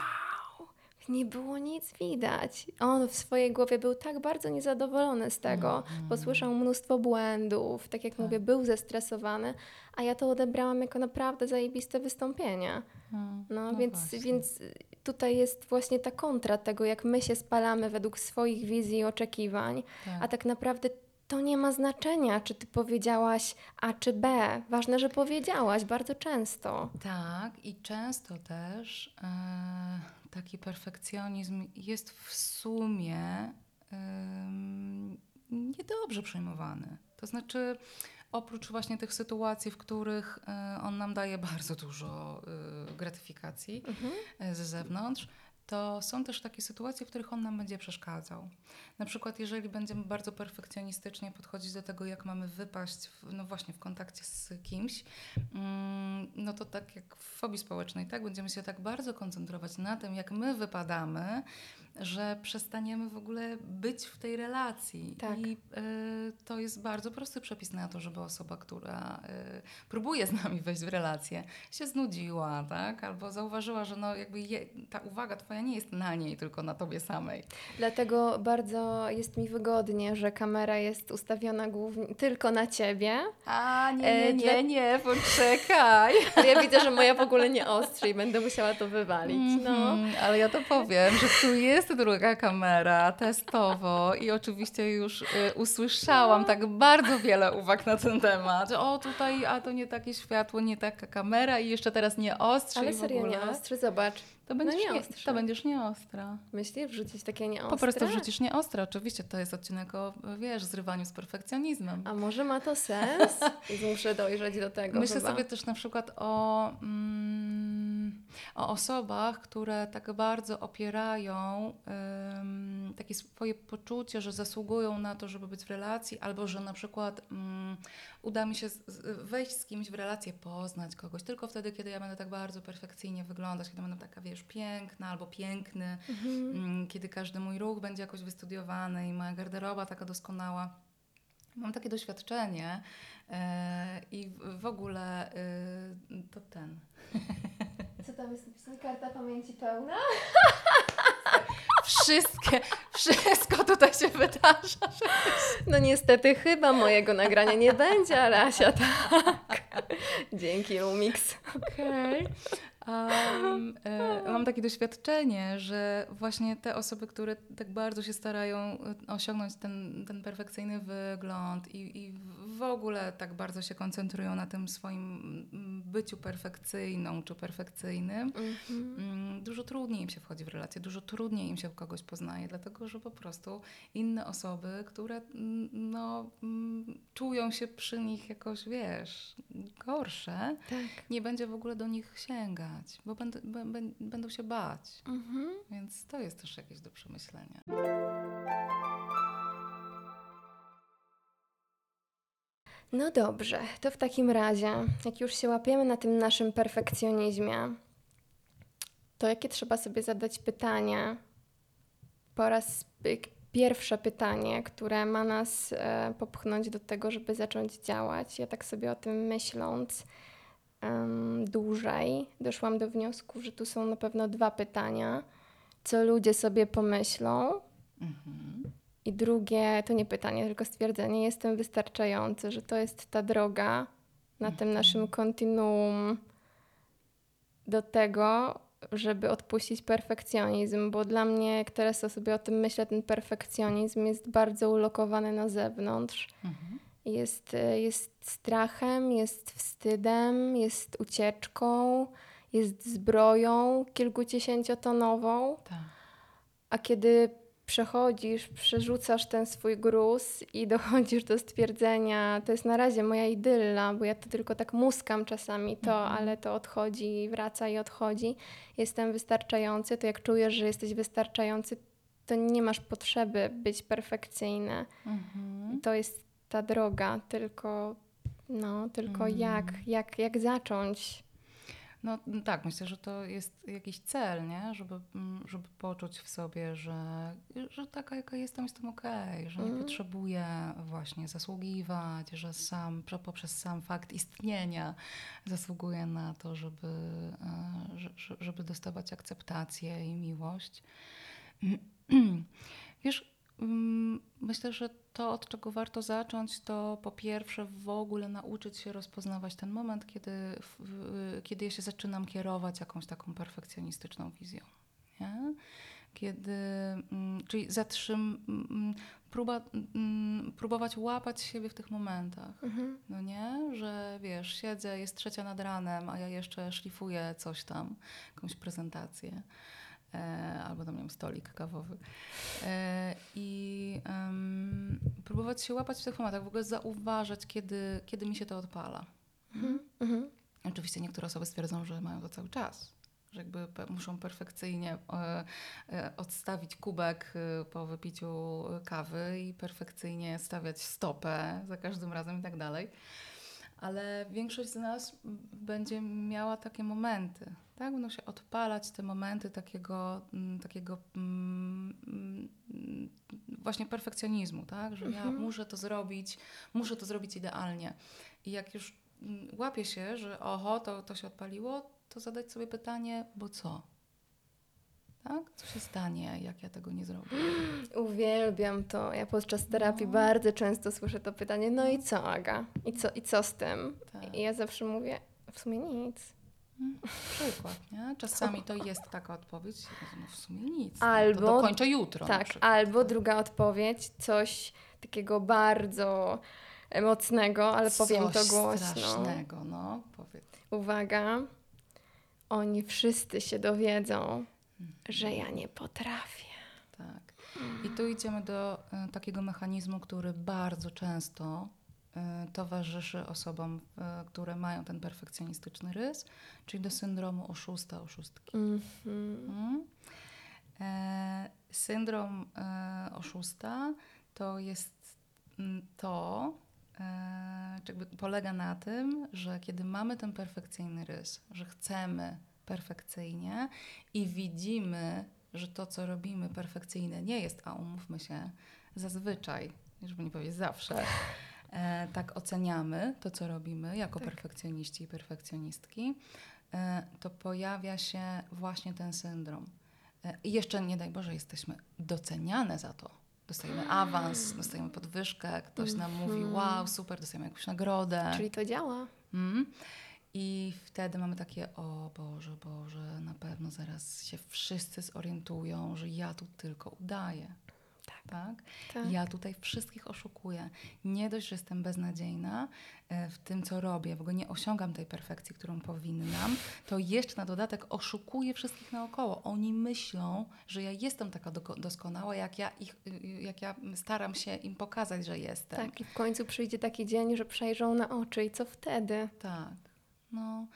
nie było nic widać. On w swojej głowie był tak bardzo niezadowolony z tego, Mhm. bo słyszał mnóstwo błędów, tak jak mówię, był zestresowany, a ja to odebrałam jako naprawdę zajebiste wystąpienie. Mm, No, no więc, właśnie. więc tutaj jest właśnie ta kontra tego, jak my się spalamy według swoich wizji i oczekiwań, Tak. a tak naprawdę to nie ma znaczenia, czy ty powiedziałaś A czy B. Ważne, że powiedziałaś bardzo często. Tak, i często też e, taki perfekcjonizm jest w sumie niedobrze przyjmowany. To znaczy, oprócz właśnie tych sytuacji, w których y, on nam daje [LAUGHS] bardzo dużo y, gratyfikacji Mhm. y, z zewnątrz, to są też takie sytuacje, w których on nam będzie przeszkadzał. Na przykład, jeżeli będziemy bardzo perfekcjonistycznie podchodzić do tego, jak mamy wypaść, w, no właśnie w kontakcie z kimś, mm, no to tak jak w fobii społecznej, tak, będziemy się tak bardzo koncentrować na tym, jak my wypadamy, że przestaniemy w ogóle być w tej relacji. Tak. I y, to jest bardzo prosty przepis na to, żeby osoba, która y, próbuje z nami wejść w relację, się znudziła, tak? Albo zauważyła, że no jakby je, ta uwaga twoja nie jest na niej, tylko na tobie samej. Dlatego bardzo jest mi wygodnie, że kamera jest ustawiona głównie tylko na ciebie. A, nie, E, nie, dla- nie, nie, poczekaj. [LAUGHS] Ale ja widzę, że moja w ogóle nie ostrzy i będę musiała to wywalić. No. Mhm, ale ja to powiem, że tu jest druga kamera testowo i oczywiście już y, usłyszałam tak bardzo wiele uwag na ten temat. Że, O, tutaj, a to nie takie światło, nie taka kamera i jeszcze teraz nie ostrzy Ale serio nie ostry, zobacz. To będziesz, nie nie, to będziesz nieostra. Myślisz, wrzucić takie nieostre? Po prostu wrzucisz nieostre. Oczywiście to jest odcinek o, wiesz, zrywaniu z perfekcjonizmem. A może ma to sens? [LAUGHS] Muszę dojrzeć do tego Myślę chyba. sobie też na przykład o, mm, o osobach, które tak bardzo opierają takie swoje poczucie, że zasługują na to, żeby być w relacji, albo że na przykład mm, uda mi się z, z, wejść z kimś w relację, poznać kogoś tylko wtedy, kiedy ja będę tak bardzo perfekcyjnie wyglądać, kiedy będę taka, wiesz, piękna albo piękny, Mhm. mm, kiedy każdy mój ruch będzie jakoś wystudiowany i moja garderoba taka doskonała. Mam takie doświadczenie e, i w, ogóle e, to ten. Co tam jest napisane? Karta pamięci pełna? [LAUGHS] Wszystkie, wszystko tutaj się wydarza. No niestety chyba mojego nagrania nie będzie, ale Asia tak. Dzięki Lumix. Okej. Um, e, mam takie doświadczenie, że właśnie te osoby, które tak bardzo się starają e, osiągnąć ten, ten perfekcyjny wygląd i, i w ogóle tak bardzo się koncentrują na tym swoim mm, byciu perfekcyjną czy perfekcyjnym, Mhm. Mm, dużo trudniej im się wchodzi w relacje, dużo trudniej im się kogoś poznaje, dlatego że po prostu inne osoby, które mm, no, czują się przy nich jakoś, wiesz, gorsze, Tak. nie będzie w ogóle do nich sięgać, bo będą, bę- bę- będą się bać. Mhm. Więc to jest też jakieś do przemyślenia. No dobrze, to w takim razie, jak już się łapiemy na tym naszym perfekcjonizmie, to jakie trzeba sobie zadać pytanie? Po raz pierwsze pytanie, które ma nas e, popchnąć do tego, żeby zacząć działać. Ja tak sobie o tym myśląc em, dłużej, doszłam do wniosku, że tu są na pewno dwa pytania. Co ludzie sobie pomyślą, Mhm. I drugie, to nie pytanie, tylko stwierdzenie, jestem wystarczający, że to jest ta droga na tym naszym kontinuum do tego, żeby odpuścić perfekcjonizm, bo dla mnie, jak teraz sobie o tym myślę, ten perfekcjonizm jest bardzo ulokowany na zewnątrz. Mhm. Jest, e, jest strachem, jest wstydem, jest ucieczką, jest zbroją kilkudziesięciotonową. Tak. A kiedy przechodzisz, przerzucasz ten swój gruz i dochodzisz do stwierdzenia, to jest na razie moja idylla, bo ja to tylko tak muskam czasami to, Mhm. ale to odchodzi, i wraca i odchodzi. Jestem wystarczający, to jak czujesz, że jesteś wystarczający, to nie masz potrzeby być perfekcyjny. Mhm. To jest ta droga, tylko, no, tylko Mhm. jak, jak, jak zacząć. No no tak, myślę, że to jest jakiś cel, nie? Żeby, mm, żeby poczuć w sobie, że, że taka jaka jestem, jestem okej, że nie Mhm. potrzebuję właśnie zasługiwać, że sam, prze- poprzez sam fakt istnienia zasługuję na to, żeby, e, że- że- żeby dostawać akceptację i miłość. [CLEARS THROAT] Wiesz, mm, myślę, że to, od czego warto zacząć, to po pierwsze w ogóle nauczyć się rozpoznawać ten moment, kiedy, kiedy ja się zaczynam kierować jakąś taką perfekcjonistyczną wizją. Nie? Kiedy, mm, czyli zatrzym, mm, próba, mm, próbować łapać siebie w tych momentach. Mhm. No nie, że wiesz, siedzę, jest trzecia nad ranem, a ja jeszcze szlifuję coś tam, jakąś prezentację. E, albo tam, nie wiem, stolik kawowy. E, I em, próbować się łapać w tych momentach, w ogóle zauważać, kiedy, kiedy mi się to odpala. Mhm. Mhm. Oczywiście niektóre osoby stwierdzą, że mają to cały czas, że jakby muszą perfekcyjnie e, odstawić kubek po wypiciu kawy i perfekcyjnie stawiać stopę za każdym razem i tak dalej. Ale większość z nas będzie miała takie momenty, tak? Będą się odpalać te momenty takiego, mm, takiego mm, właśnie perfekcjonizmu, tak? Że ja Mhm. muszę to zrobić, muszę to zrobić idealnie. I jak już mm, łapie się, że oho, to, to się odpaliło, to zadać sobie pytanie, bo co? Tak? Co się stanie, jak ja tego nie zrobię? [GASPS] Uwielbiam to. Ja podczas terapii No. bardzo często słyszę to pytanie, no i co Aga? I co, i co z tym? Tak. I ja zawsze mówię, w sumie nic. Mm, Przykład, nie? Czasami to jest taka odpowiedź, no w sumie nic. no, Albo- to dokończę jutro. tak, albo tak. druga odpowiedź, coś takiego bardzo mocnego, ale powiem to Coś głośno. strasznego, no, powiedz. Uwaga, oni wszyscy się dowiedzą, że ja nie potrafię. Tak. I tu idziemy do e, takiego mechanizmu, który bardzo często e, towarzyszy osobom, e, które mają ten perfekcjonistyczny rys, czyli do syndromu oszusta, oszustki. Mhm. Mhm. E, syndrom e, oszusta to jest mm, to, e, polega na tym, że kiedy mamy ten perfekcyjny rys, że chcemy perfekcyjnie i widzimy, że to, co robimy perfekcyjne nie jest, a umówmy się, zazwyczaj, żeby nie powiedzieć zawsze, e, tak oceniamy to, co robimy jako Tak. perfekcjoniści i perfekcjonistki, e, to pojawia się właśnie ten syndrom. E, I jeszcze, nie daj Boże, jesteśmy doceniane za to. Dostajemy awans, dostajemy podwyżkę, ktoś nam mówi, Mhm. wow, super, dostajemy jakąś nagrodę. Czyli to działa. Mm. I wtedy mamy takie, o Boże, Boże, na pewno zaraz się wszyscy zorientują, że ja tu tylko udaję. Tak. tak? Tak. Ja tutaj wszystkich oszukuję. Nie dość, że jestem beznadziejna e, w tym, co robię, w ogóle nie osiągam tej perfekcji, którą powinnam, to jeszcze na dodatek oszukuję wszystkich naokoło. Oni myślą, że ja jestem taka doskonała, jak ja, ich, jak ja staram się im pokazać, że jestem. Tak, i w końcu przyjdzie taki dzień, że przejrzą na oczy i co wtedy? Tak. No,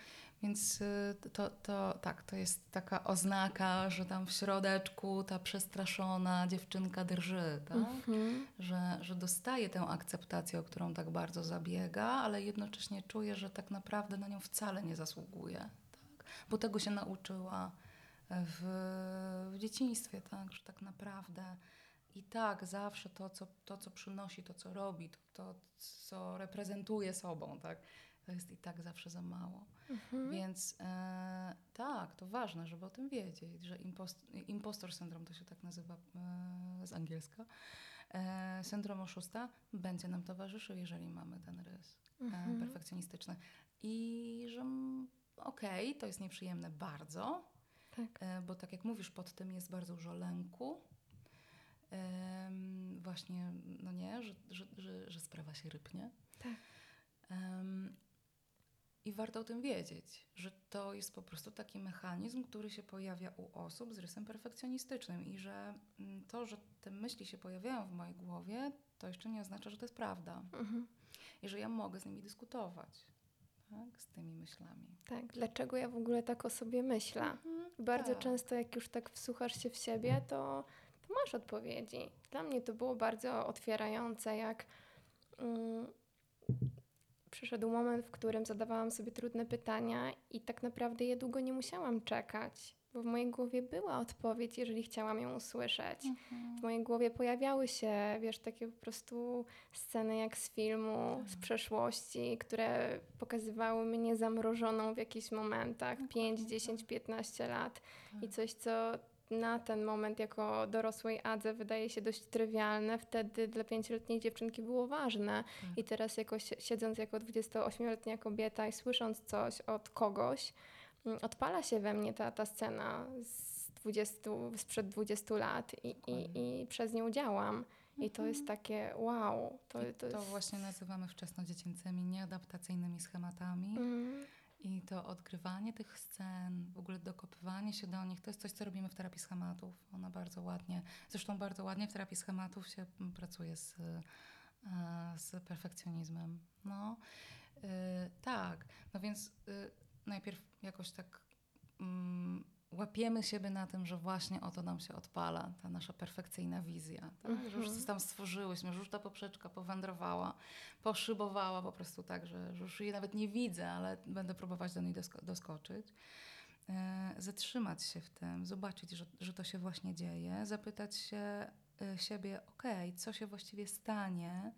więc y, to, to tak, to jest taka oznaka, że tam w środeczku ta przestraszona dziewczynka drży, tak? Mhm. Że, że dostaje tę akceptację, o którą tak bardzo zabiega, ale jednocześnie czuje, że tak naprawdę na nią wcale nie zasługuje, tak? Bo tego się nauczyła w, w dzieciństwie, tak? Że tak naprawdę i tak zawsze to co, to, co przynosi, to, co robi, to, to, co reprezentuje sobą, tak? To jest i tak zawsze za mało. Mhm. Więc e, tak, to ważne, żeby o tym wiedzieć, że impost, impostor syndrom to się tak nazywa e, z angielska. E, syndrom oszusta będzie nam towarzyszył, jeżeli mamy ten rys e, Mhm. perfekcjonistyczny. I że okej, to jest nieprzyjemne bardzo, Tak. e, bo tak jak mówisz, pod tym jest bardzo dużo lęku. Em, właśnie, no nie, że, że, że, że sprawa się rypnie. Tak. Em, I warto o tym wiedzieć, że to jest po prostu taki mechanizm, który się pojawia u osób z rysem perfekcjonistycznym i że mm, to, że te myśli się pojawiają w mojej głowie, to jeszcze nie oznacza, że to jest prawda Mhm. i że ja mogę z nimi dyskutować, tak, z tymi myślami. Tak, dlaczego ja w ogóle tak o sobie myślę? Bardzo tak. często, jak już tak wsłuchasz się w siebie, to, to masz odpowiedzi. Dla mnie to było bardzo otwierające, jak mm, przyszedł moment, w którym zadawałam sobie trudne pytania i tak naprawdę je długo nie musiałam czekać, bo w mojej głowie była odpowiedź, jeżeli chciałam ją usłyszeć. Mhm. W mojej głowie pojawiały się, wiesz, takie po prostu sceny jak z filmu, z Tak. przeszłości, które pokazywały mnie zamrożoną w jakichś momentach, Dokładnie 5, tak. 10, 15 lat. I Tak. coś, co na ten moment jako dorosłej Adze wydaje się dość trywialne, wtedy dla pięcioletniej dziewczynki było ważne. Tak. I teraz jako, si- siedząc jako 28-letnia kobieta i słysząc coś od kogoś, mm, odpala się we mnie ta, ta scena z 20, sprzed 20 lat i, i, i przez nią działam. I to jest takie wow. To, to, to jest... właśnie nazywamy wczesnodziecięcymi nieadaptacyjnymi schematami. Mm, I to odgrywanie tych scen, w ogóle dokopywanie się do nich, to jest coś, co robimy w terapii schematów. Ona bardzo ładnie, zresztą bardzo ładnie w terapii schematów się pracuje z, e, z perfekcjonizmem. No, yy, tak. No więc yy, najpierw jakoś tak yy, łapiemy siebie na tym, że właśnie oto nam się odpala ta nasza perfekcyjna wizja, tak? że już coś Mhm. tam stworzyłyśmy, że już ta poprzeczka powędrowała, poszybowała po prostu tak, że, że już jej nawet nie widzę, ale będę próbować do niej dosko- doskoczyć. E, zatrzymać się w tym, zobaczyć, że, że to się właśnie dzieje, zapytać się e, siebie, okej, co się właściwie stanie,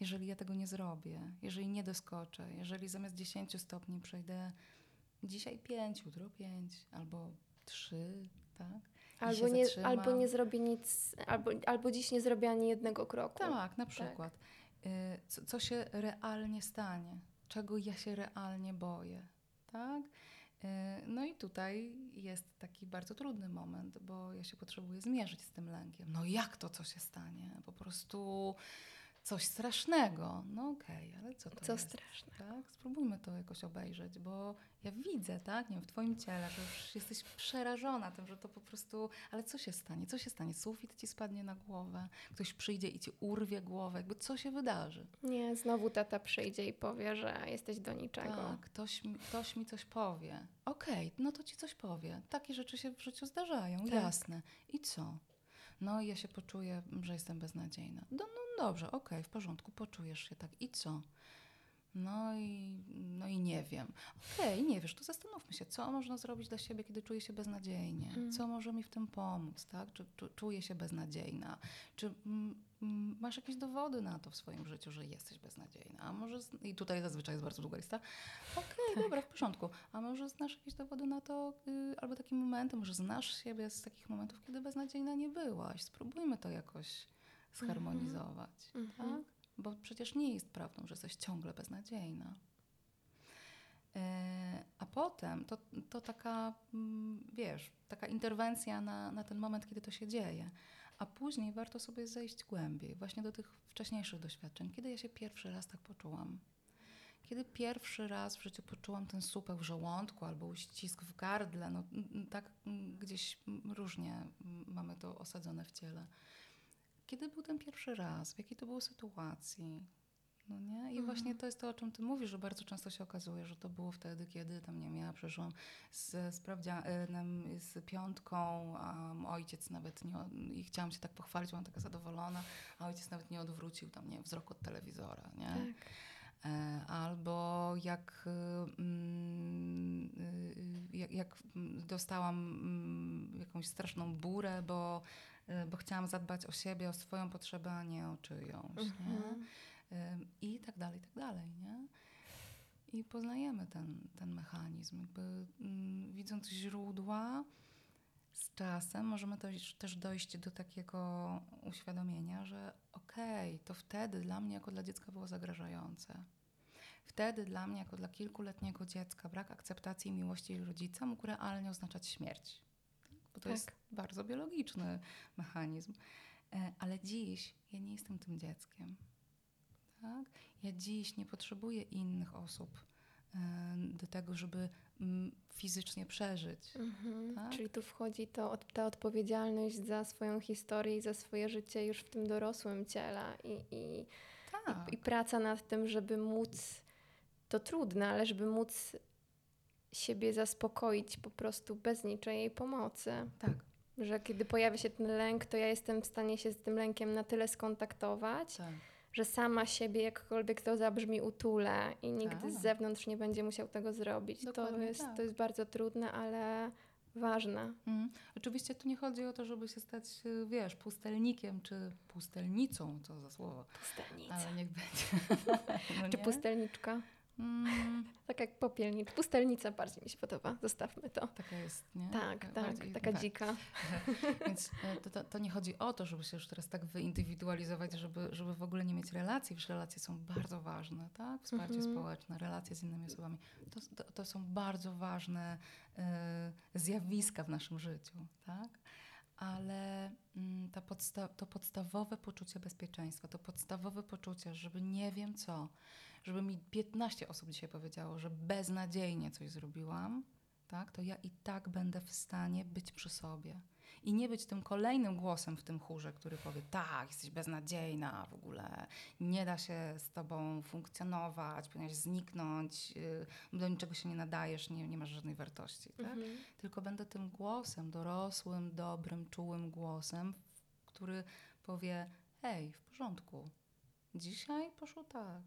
jeżeli ja tego nie zrobię, jeżeli nie doskoczę, jeżeli zamiast 10 stopni przejdę dzisiaj 5, jutro 5 albo 3, tak? Albo nie, albo nie zrobię nic, albo, albo dziś nie zrobię ani jednego kroku. Tak, na przykład. Y, Co, co się realnie stanie? Czego ja się realnie boję? Tak? Y, No i tutaj jest taki bardzo trudny moment, bo ja się potrzebuję zmierzyć z tym lękiem. No jak to, co się stanie? Po prostu coś strasznego. No okej, ale co to Co jest? straszne. Tak? Spróbujmy to jakoś obejrzeć, bo ja widzę, tak, nie wiem, w twoim ciele, że już jesteś przerażona tym, że to po prostu, ale co się stanie? Co się stanie? Sufit ci spadnie na głowę, ktoś przyjdzie i ci urwie głowę, jakby co się wydarzy? Nie, znowu tata przyjdzie i powie, że jesteś do niczego. Tak, ktoś, mi- ktoś mi coś powie. Okej, no to ci coś powie. Takie rzeczy się w życiu zdarzają, Tak. jasne. I co? No ja się poczuję, że jestem beznadziejna. No, no dobrze, okej, w porządku, poczujesz się tak. I co? No i, no i nie wiem. Okej, nie wiesz, to zastanówmy się, co można zrobić dla siebie, kiedy czuję się beznadziejnie. Mhm. Co może mi w tym pomóc, tak? Czy, czy czuję się beznadziejna? Czy mm, mm, masz jakieś dowody na to w swoim życiu, że jesteś beznadziejna? A może, z- i tutaj zazwyczaj jest bardzo długa lista, okej, dobra, w porządku. A może znasz jakieś dowody na to, y, albo takie momenty, może znasz siebie z takich momentów, kiedy beznadziejna nie byłaś. Spróbujmy to jakoś zharmonizować, Mhm. tak? Bo przecież nie jest prawdą, że jesteś ciągle beznadziejna. E, A potem to, to taka, mm, wiesz, taka interwencja na, na ten moment, kiedy to się dzieje. A później warto sobie zejść głębiej, właśnie do tych wcześniejszych doświadczeń. Kiedy ja się pierwszy raz tak poczułam? Kiedy pierwszy raz w życiu poczułam ten supeł w żołądku albo uścisk w gardle, no mm, tak mm, gdzieś różnie mamy to osadzone w ciele. Kiedy był ten pierwszy raz? W jakiej to było sytuacji? No nie? I Mhm. właśnie to jest to, o czym ty mówisz, że bardzo często się okazuje, że to było wtedy, kiedy tam, nie wiem, ja przeszłam z, sprawdzianem, z piątką, a ojciec nawet nie, i chciałam się tak pochwalić, byłam taka zadowolona, a ojciec nawet nie odwrócił tam, nie, wzrok od telewizora, nie? Tak. E, Albo jak, y, mm, y, jak, jak mm, dostałam mm, jakąś straszną burę, bo, y, bo chciałam zadbać o siebie, o swoją potrzebę, a nie o czyjąś. Nie? Mhm. Ym, I tak dalej, i tak dalej. Nie? I poznajemy ten, ten mechanizm. Jakby, mm, widząc źródła, z czasem możemy też, też dojść do takiego uświadomienia, że okej, to wtedy dla mnie jako dla dziecka było zagrażające. Wtedy dla mnie jako dla kilkuletniego dziecka brak akceptacji i miłości rodzica mógł realnie oznaczać śmierć. Bo to Tak. jest bardzo biologiczny mechanizm. E, Ale dziś ja nie jestem tym dzieckiem. Tak? Ja dziś nie potrzebuję innych osób e, do tego, żeby mm, fizycznie przeżyć. Mhm. Tak? Czyli tu wchodzi to, od- ta odpowiedzialność za swoją historię i za swoje życie już w tym dorosłym ciele i, i, Tak. i praca nad tym, żeby móc, to trudne, ale żeby móc siebie zaspokoić po prostu bez niczyjej pomocy. tak, Że kiedy pojawia się ten lęk, to ja jestem w stanie się z tym lękiem na tyle skontaktować, tak. że sama siebie, jakkolwiek to zabrzmi, utulę i nikt Tak. z zewnątrz nie będzie musiał tego zrobić. To jest, tak. to jest bardzo trudne, ale ważne. Mm. Oczywiście tu nie chodzi o to, żeby się stać, y, wiesz, pustelnikiem czy pustelnicą, co za słowo, Pustelnica. ale niech będzie. [LAUGHS] no Czy nie? pustelniczka? Mm, Tak jak popielnicz. Pustelnica bardziej mi się podoba. Zostawmy to. taka jest, nie? Tak, Taka tak. bardziej- Taka tak. dzika. [LAUGHS] Więc e, to, to, to nie chodzi o to, żeby się już teraz tak wyindywidualizować, żeby, żeby w ogóle nie mieć relacji. Przecież relacje są bardzo ważne, tak? Wsparcie Mhm. społeczne, relacje z innymi osobami. To, to, to są bardzo ważne e, zjawiska w naszym życiu, tak? Ale mm, ta podsta- to podstawowe poczucie bezpieczeństwa, to podstawowe poczucie, żeby nie wiem co, żeby mi 15 osób dzisiaj powiedziało, że beznadziejnie coś zrobiłam, tak, to ja i tak będę w stanie być przy sobie. I nie być tym kolejnym głosem w tym chórze, który powie, tak, jesteś beznadziejna w ogóle, nie da się z tobą funkcjonować, powinnaś zniknąć, yy, do niczego się nie nadajesz, nie, nie masz żadnej wartości. Tak? Mhm. Tylko będę tym głosem, dorosłym, dobrym, czułym głosem, który powie, hej, w porządku, dzisiaj poszło tak,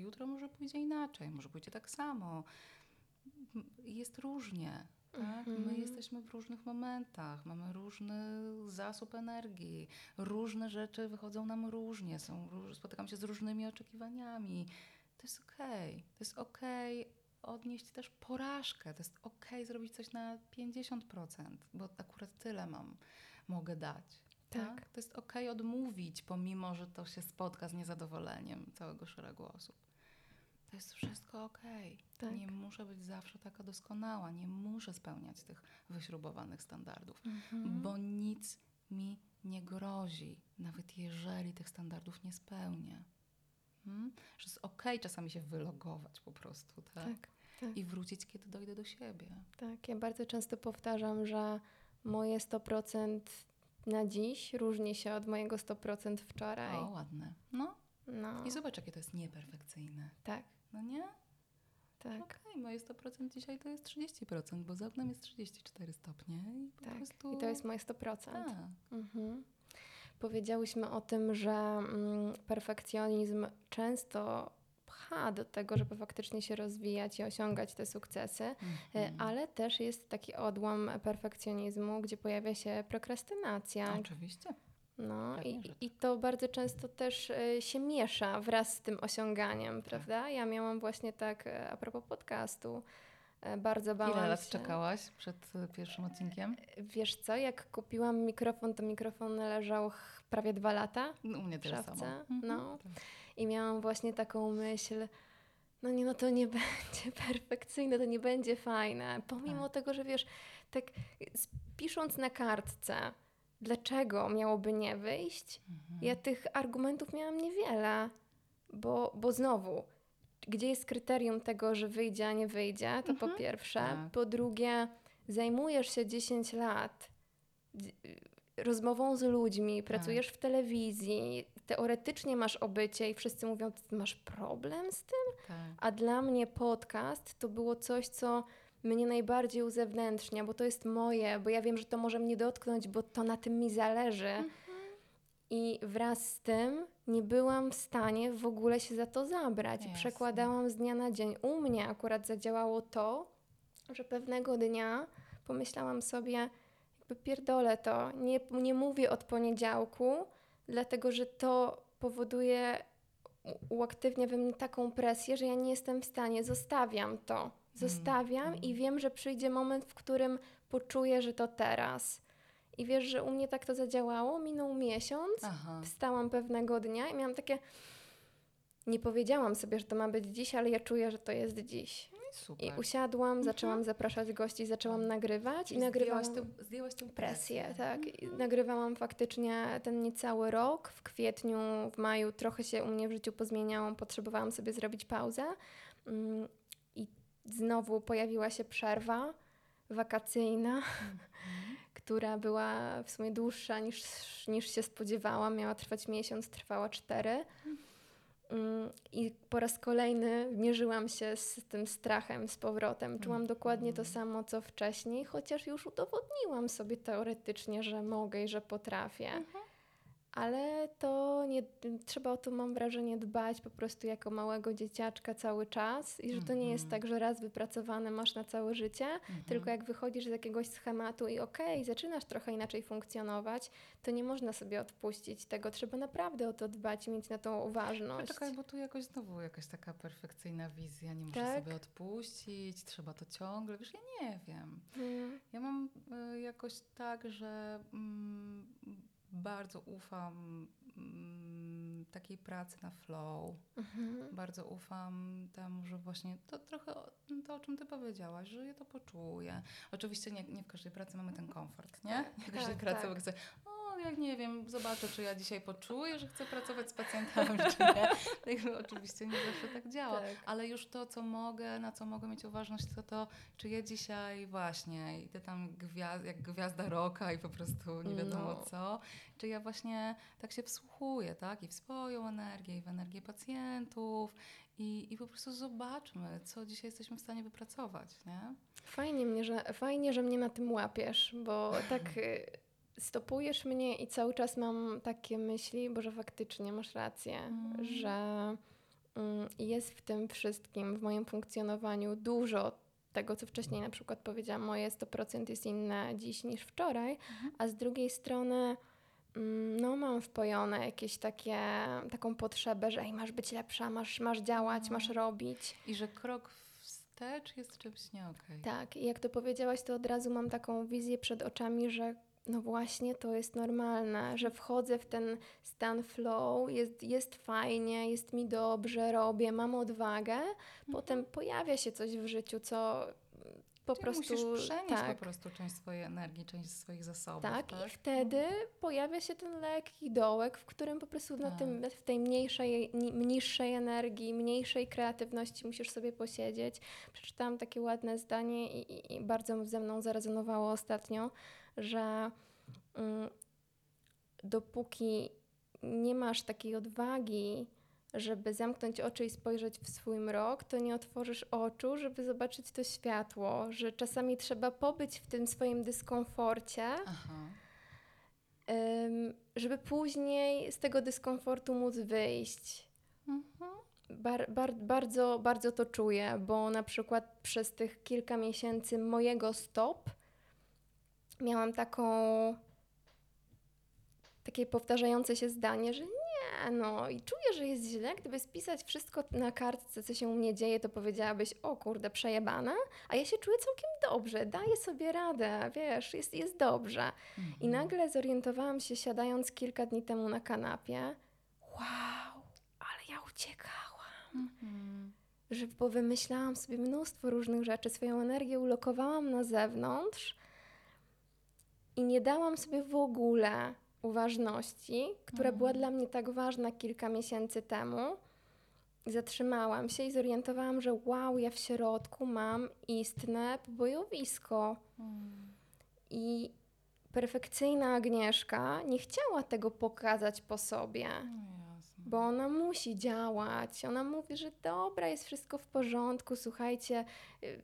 jutro może pójdzie inaczej, może pójdzie tak samo. Jest różnie. Tak? My Mhm. jesteśmy w różnych momentach, mamy różny zasób energii, różne rzeczy wychodzą nam różnie, są, spotykam się z różnymi oczekiwaniami. To jest okej, to jest okej odnieść też porażkę, to jest okej zrobić coś na 50%, bo akurat tyle mam, mogę dać. Tak. To jest okej odmówić, pomimo, że to się spotka z niezadowoleniem całego szeregu osób. To jest wszystko okej. Tak. Nie muszę być zawsze taka doskonała, nie muszę spełniać tych wyśrubowanych standardów, Mhm. bo nic mi nie grozi, nawet jeżeli tych standardów nie spełnię. Hmm? Że jest okej czasami się wylogować po prostu, tak? Tak, tak. I wrócić, kiedy dojdę do siebie. Tak, ja bardzo często powtarzam, że moje 100% na dziś różni się od mojego 100% wczoraj. O, ładne. No No, i zobacz, jakie to jest nieperfekcyjne. tak, No nie? tak, Okej, moje 100% dzisiaj to jest 30%, bo za oknem jest 34 stopnie i po tak. prostu... I to jest moje 100%. Tak. Mhm. Powiedziałyśmy o tym, że mm, perfekcjonizm często pcha do tego, żeby faktycznie się rozwijać i osiągać te sukcesy, e, Mhm. ale też jest taki odłam perfekcjonizmu, gdzie pojawia się prokrastynacja. Oczywiście. No Pewnie, i, i to bardzo często też e, się miesza wraz z tym osiąganiem, Tak. prawda? Ja miałam właśnie tak, e, a propos podcastu, e, bardzo bałam Ile lat się. czekałaś przed pierwszym odcinkiem? Wiesz co, jak kupiłam mikrofon, to mikrofon leżał prawie dwa lata No, u mnie szafce. samo. Mhm. No. Tak. I miałam właśnie taką myśl, no nie, no to nie [LAUGHS] będzie perfekcyjne, to nie będzie fajne. Pomimo Tak. tego, że wiesz, tak pisząc na kartce, dlaczego miałoby nie wyjść, Mhm. ja tych argumentów miałam niewiele, bo, bo znowu, gdzie jest kryterium tego, że wyjdzie, a nie wyjdzie, to po Mhm. pierwsze. Tak. Po drugie, zajmujesz się 10 lat rozmową z ludźmi, pracujesz w telewizji, teoretycznie masz obycie i wszyscy mówią, masz problem z tym? Tak. A dla mnie podcast to było coś, co mnie najbardziej uzewnętrznia, bo to jest moje, bo ja wiem, że to może mnie dotknąć, bo to na tym mi zależy. I wraz z tym nie byłam w stanie w ogóle się za to zabrać. I Jasne. przekładałam z dnia na dzień. U mnie akurat zadziałało to, że pewnego dnia pomyślałam sobie, jakby pierdolę to, nie, nie mówię od poniedziałku, dlatego że to powoduje, uaktywnia we mnie taką presję, że ja nie jestem w stanie, zostawiam to. Zostawiam i wiem, że przyjdzie moment, w którym poczuję, że to teraz. I wiesz, że u mnie tak to zadziałało, minął miesiąc, Aha. wstałam pewnego dnia i miałam takie. Nie powiedziałam sobie, że to ma być dziś, ale ja czuję, że to jest dziś. No i super. I usiadłam, zaczęłam zapraszać gości, zaczęłam nagrywać i nagrywałam zdjęłaś zdjęłaś tę presję, tak. I Mhm. nagrywałam faktycznie ten niecały rok. W kwietniu, w maju trochę się u mnie w życiu pozmieniało, potrzebowałam sobie zrobić pauzę. Mm, znowu pojawiła się przerwa wakacyjna, Mhm. [LAUGHS] która była w sumie dłuższa niż, niż się spodziewałam. Miała trwać miesiąc, trwała cztery. Mm, I po raz kolejny mierzyłam się z tym strachem z powrotem. Czułam dokładnie to samo, co wcześniej, chociaż już udowodniłam sobie teoretycznie, że mogę i że potrafię. Ale to nie, trzeba o to, mam wrażenie, dbać po prostu jako małego dzieciaczka cały czas i że to nie jest Mhm. tak, że raz wypracowane masz na całe życie, Mhm. tylko jak wychodzisz z jakiegoś schematu i okej, zaczynasz trochę inaczej funkcjonować, to nie można sobie odpuścić tego. Trzeba naprawdę o to dbać i mieć na to uważność. Czekaj, bo tu jakoś znowu jakaś taka perfekcyjna wizja, nie muszę Tak? sobie odpuścić, trzeba to ciągle, wiesz, ja nie wiem. Mm, Ja mam y, jakoś tak, że mm, bardzo ufam mm, takiej pracy na flow. mhm. Bardzo ufam temu, że właśnie to trochę to, o czym ty powiedziałaś, że ja to poczuję. Oczywiście nie, nie w każdej pracy mamy ten komfort, nie? Tak, Nie w każdej tak, pracy tak. mogę sobie, o ja nie wiem, zobaczę, czy ja dzisiaj poczuję, że chcę pracować z pacjentami, czy nie. [LAUGHS] Tak, oczywiście nie zawsze tak działa, Tak. ale już to, co mogę, na co mogę mieć uważność, to to, czy ja dzisiaj właśnie idę tam gwia- jak gwiazda roka i po prostu nie wiadomo No. co, czy ja właśnie tak się wsłuchuję, tak, i w swoją energię, i w energię pacjentów i, i po prostu zobaczmy, co dzisiaj jesteśmy w stanie wypracować, nie? Fajnie, mnie, że, fajnie, że mnie na tym łapiesz, bo tak [LAUGHS] stopujesz mnie i cały czas mam takie myśli, bo że faktycznie masz rację, Mm. że mm, jest w tym wszystkim, w moim funkcjonowaniu dużo tego, co wcześniej na przykład powiedziałam, moje 100% jest inne dziś niż wczoraj, Mhm. a z drugiej strony mm, no mam wpojone jakieś takie, taką potrzebę, że ej, masz być lepsza, masz, masz działać, No. masz robić. I że krok wstecz jest czymś nie okej. Tak, i jak to powiedziałaś, to od razu mam taką wizję przed oczami, że no właśnie to jest normalne, że wchodzę w ten stan flow, jest, jest fajnie, jest mi dobrze, robię, mam odwagę, potem pojawia się coś w życiu, co po Czyli prostu. musisz przenieść tak, po prostu część swojej energii, część swoich zasobów. tak, Tak, i wtedy pojawia się ten lekki dołek, w którym po prostu na Tak. tym, w tej mniejszej, ni- niższej energii, mniejszej kreatywności musisz sobie posiedzieć. Przeczytałam takie ładne zdanie i, i, i bardzo ze mną zarezonowało ostatnio, że mm, dopóki nie masz takiej odwagi, żeby zamknąć oczy i spojrzeć w swój mrok, to nie otworzysz oczu, żeby zobaczyć to światło, że czasami trzeba pobyć w tym swoim dyskomforcie, ym, żeby później z tego dyskomfortu móc wyjść. Mhm. Bar, bar, bardzo, bardzo to czuję, bo na przykład przez tych kilka miesięcy mojego stop miałam taką takie powtarzające się zdanie, że nie, no i czuję, że jest źle. Gdyby spisać wszystko na kartce, co się u mnie dzieje, to powiedziałabyś, o kurde, przejebana, a ja się czuję całkiem dobrze, daję sobie radę, wiesz, jest, jest dobrze. I Mhm. nagle zorientowałam się, siadając kilka dni temu na kanapie, wow, ale ja uciekałam. Mhm. Że bo wymyślałam sobie mnóstwo różnych rzeczy, swoją energię ulokowałam na zewnątrz i nie dałam sobie w ogóle uważności, która była Mhm. dla mnie tak ważna kilka miesięcy temu. Zatrzymałam się i zorientowałam, że wow, ja w środku mam istne pobojowisko. Mhm. I perfekcyjna Agnieszka nie chciała tego pokazać po sobie, No bo ona musi działać. Ona mówi, że dobra, jest wszystko w porządku, słuchajcie, y,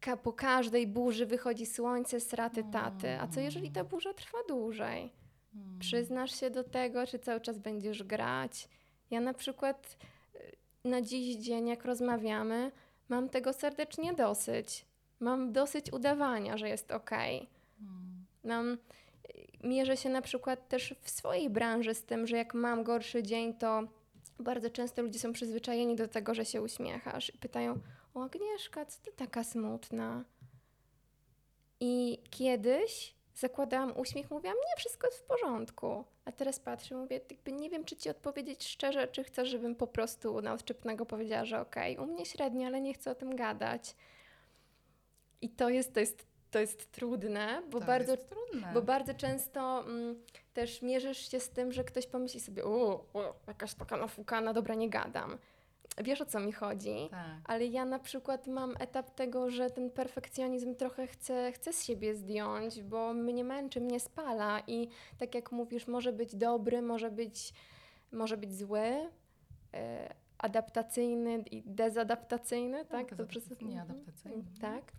ka- po każdej burzy wychodzi słońce, straty taty. A co jeżeli ta burza trwa dłużej? Mhm. Przyznasz się do tego, czy cały czas będziesz grać? Ja na przykład y, na dziś dzień, jak rozmawiamy, mam tego serdecznie dosyć. Mam dosyć udawania, że jest okej. Mhm. Mam, y, mierzę się na przykład też w swojej branży z tym, że jak mam gorszy dzień, to bardzo często ludzie są przyzwyczajeni do tego, że się uśmiechasz i pytają: O Agnieszka, co ty taka smutna? I kiedyś zakładałam uśmiech, mówiłam: Nie, wszystko jest w porządku. A teraz patrzę, mówię: jakby Nie wiem, czy ci odpowiedzieć szczerze, czy chcesz, żebym po prostu na odczepnego powiedziała, że okej, u mnie średnio, ale nie chcę o tym gadać. I to jest, to jest, to jest trudne, bo Tak, bardzo trudne. bo bardzo często mm, też mierzysz się z tym, że ktoś pomyśli sobie, o, o jakaś taka nafukana, dobra, nie gadam. Wiesz o co mi chodzi? Tak. Ale ja na przykład mam etap tego, że ten perfekcjonizm trochę chcę, chcę z siebie zdjąć, bo mnie męczy, mnie spala i tak jak mówisz, może być dobry, może być, może być zły, e, adaptacyjny i dezadaptacyjny, tak? Tak, adaptacyjny, sobie- nieadaptacyjny. Mhm, Tak.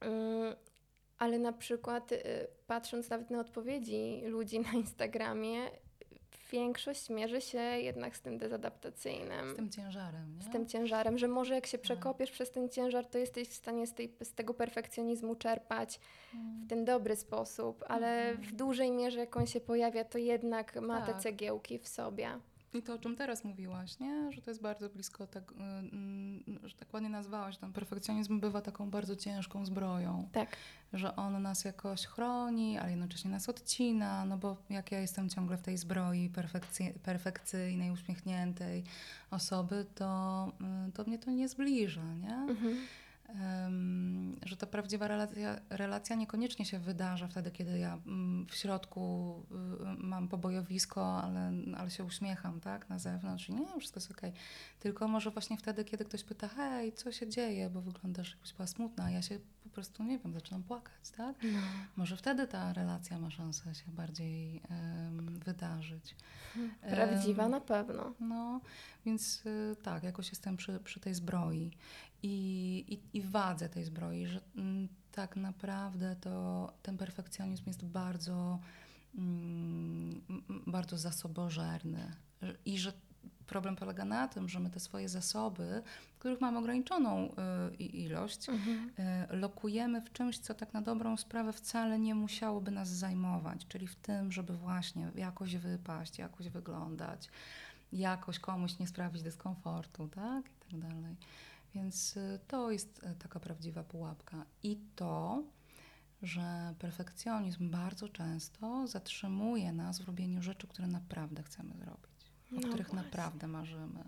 Mm, ale na przykład y, patrząc nawet na odpowiedzi ludzi na Instagramie, większość mierzy się jednak z tym dezadaptacyjnym. Z tym ciężarem, nie? z tym ciężarem, że może jak się Tak. przekopiesz przez ten ciężar, to jesteś w stanie z, tej, z tego perfekcjonizmu czerpać Mm. w ten dobry sposób, ale w dużej mierze, jak on się pojawia, to jednak ma te Tak. cegiełki w sobie. I to, o czym teraz mówiłaś, nie? Że to jest bardzo blisko, tak, y, mm, że tak ładnie nazwałaś, ten perfekcjonizm bywa taką bardzo ciężką zbroją. Tak. Że on nas jakoś chroni, ale jednocześnie nas odcina, no bo jak ja jestem ciągle w tej zbroi perfekcy, perfekcyjnej, uśmiechniętej osoby, to, y, to mnie to nie zbliża, nie? Mhm. Że ta prawdziwa relacja, relacja niekoniecznie się wydarza wtedy, kiedy ja mm, w środku y, mam pobojowisko, ale, ale się uśmiecham, tak, na zewnątrz i nie, wszystko jest okej. Tylko może właśnie wtedy, kiedy ktoś pyta, hej, co się dzieje, bo wyglądasz jakbyś była smutna, ja się po prostu, nie wiem, zaczynam płakać, tak? No. Może wtedy ta relacja ma szansę się bardziej em, wydarzyć. Prawdziwa Em, na pewno. no, więc y, tak, jakoś jestem przy, przy tej zbroi i, i, i wadze tej zbroi, że mm, tak naprawdę to ten perfekcjonizm jest bardzo, mm, m- bardzo zasobożerny Że- i że problem polega na tym, że my te swoje zasoby, których mamy ograniczoną y, ilość, Mhm. y, lokujemy w czymś, co tak na dobrą sprawę wcale nie musiałoby nas zajmować, czyli w tym, żeby właśnie jakoś wypaść, jakoś wyglądać, jakoś komuś nie sprawić dyskomfortu, tak? I tak dalej. Więc y, to jest taka prawdziwa pułapka. I to, że perfekcjonizm bardzo często zatrzymuje nas w robieniu rzeczy, które naprawdę chcemy zrobić, o No których właśnie. naprawdę marzymy.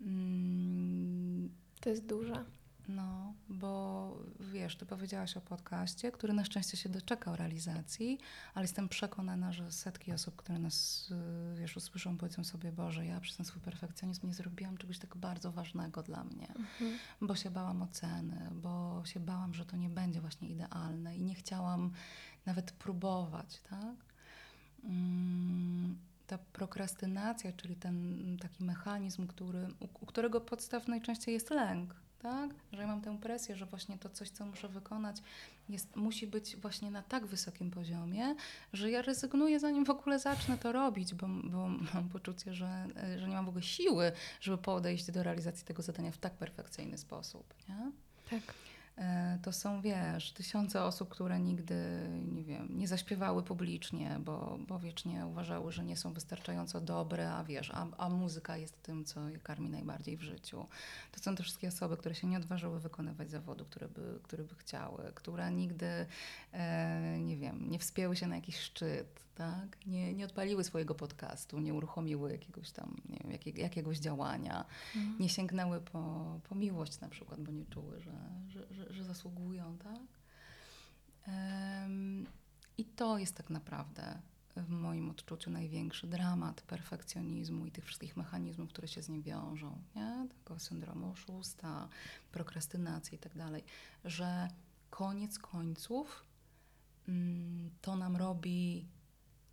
Mm, To jest duże. no, bo wiesz, ty powiedziałaś o podcaście, który na szczęście się doczekał realizacji, ale jestem przekonana, że setki osób, które nas, y, wiesz, usłyszą, powiedzą sobie, Boże, ja przez ten swój perfekcjonizm nie zrobiłam czegoś tak bardzo ważnego dla mnie, Mhm. bo się bałam oceny, bo się bałam, że to nie będzie właśnie idealne i nie chciałam nawet próbować, tak? Mm, Ta prokrastynacja, czyli ten taki mechanizm, który, u, u którego podstaw najczęściej jest lęk, tak? Że ja mam tę presję, że właśnie to coś, co muszę wykonać, jest, musi być właśnie na tak wysokim poziomie, że ja rezygnuję zanim w ogóle zacznę to robić, bo, bo mam poczucie, że, że nie mam w ogóle siły, żeby podejść do realizacji tego zadania w tak perfekcyjny sposób, nie? Tak. E, To są, wiesz, tysiące osób, które nigdy, nie wiem, nie zaśpiewały publicznie, bo, bo wiecznie uważały, że nie są wystarczająco dobre, a wiesz, a, a muzyka jest tym, co je karmi najbardziej w życiu. To są te wszystkie osoby, które się nie odważyły wykonywać zawodu, który by, który by chciały, które nigdy, e, nie wiem, nie wspięły się na jakiś szczyt, tak? Nie, nie odpaliły swojego podcastu, nie uruchomiły jakiegoś tam, nie wiem, jakiego, jakiegoś działania Mhm. nie sięgnęły po, po miłość na przykład, bo nie czuły, że, że, że, że zasługują, tak? I to jest tak naprawdę w moim odczuciu największy dramat perfekcjonizmu i tych wszystkich mechanizmów, które się z nim wiążą, nie? Tego syndromu oszusta, prokrastynacji i tak dalej, że koniec końców mm, to nam robi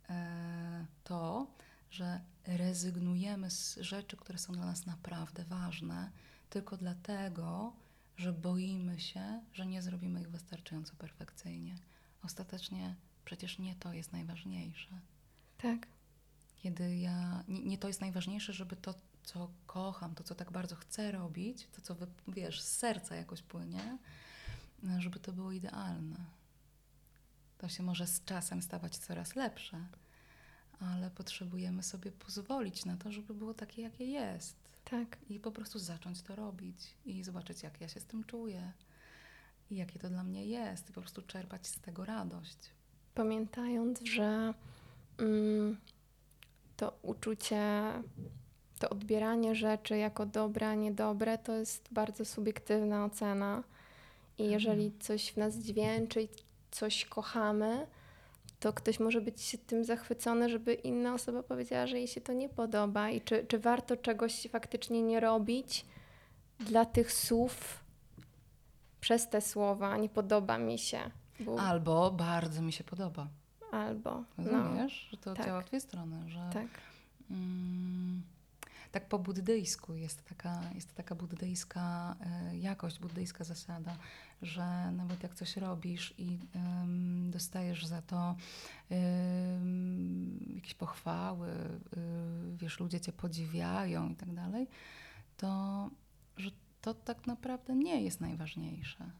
e, to, że rezygnujemy z rzeczy, które są dla nas naprawdę ważne, tylko dlatego, że boimy się, że nie zrobimy ich wystarczająco perfekcyjnie. Ostatecznie przecież nie to jest najważniejsze. Tak. Kiedy ja, nie, nie to jest najważniejsze, żeby to, co kocham, to, co tak bardzo chcę robić, to, co wy, wiesz, z serca jakoś płynie, żeby to było idealne. To się może z czasem stawać coraz lepsze, ale potrzebujemy sobie pozwolić na to, żeby było takie, jakie jest. Tak. I po prostu zacząć to robić i zobaczyć, jak ja się z tym czuję i jakie to dla mnie jest, i po prostu czerpać z tego radość. Pamiętając, że mm, to uczucie, to odbieranie rzeczy jako dobre, a niedobre, to jest bardzo subiektywna ocena. I Mhm. jeżeli coś w nas dźwięczy i coś kochamy, to ktoś może być tym zachwycony, żeby inna osoba powiedziała, że jej się to nie podoba. I czy, czy warto czegoś faktycznie nie robić dla tych słów, przez te słowa, nie podoba mi się. Bo, Albo bardzo mi się podoba. albo. No, Rozumiesz, że to tak. działa w dwie strony, że tak. mm, tak po buddyjsku jest taka, jest taka buddyjska e, jakość, buddyjska zasada, że nawet jak coś robisz i dostajesz za to jakieś pochwały, y, wiesz, ludzie cię podziwiają i tak dalej, to że to tak naprawdę nie jest najważniejsze.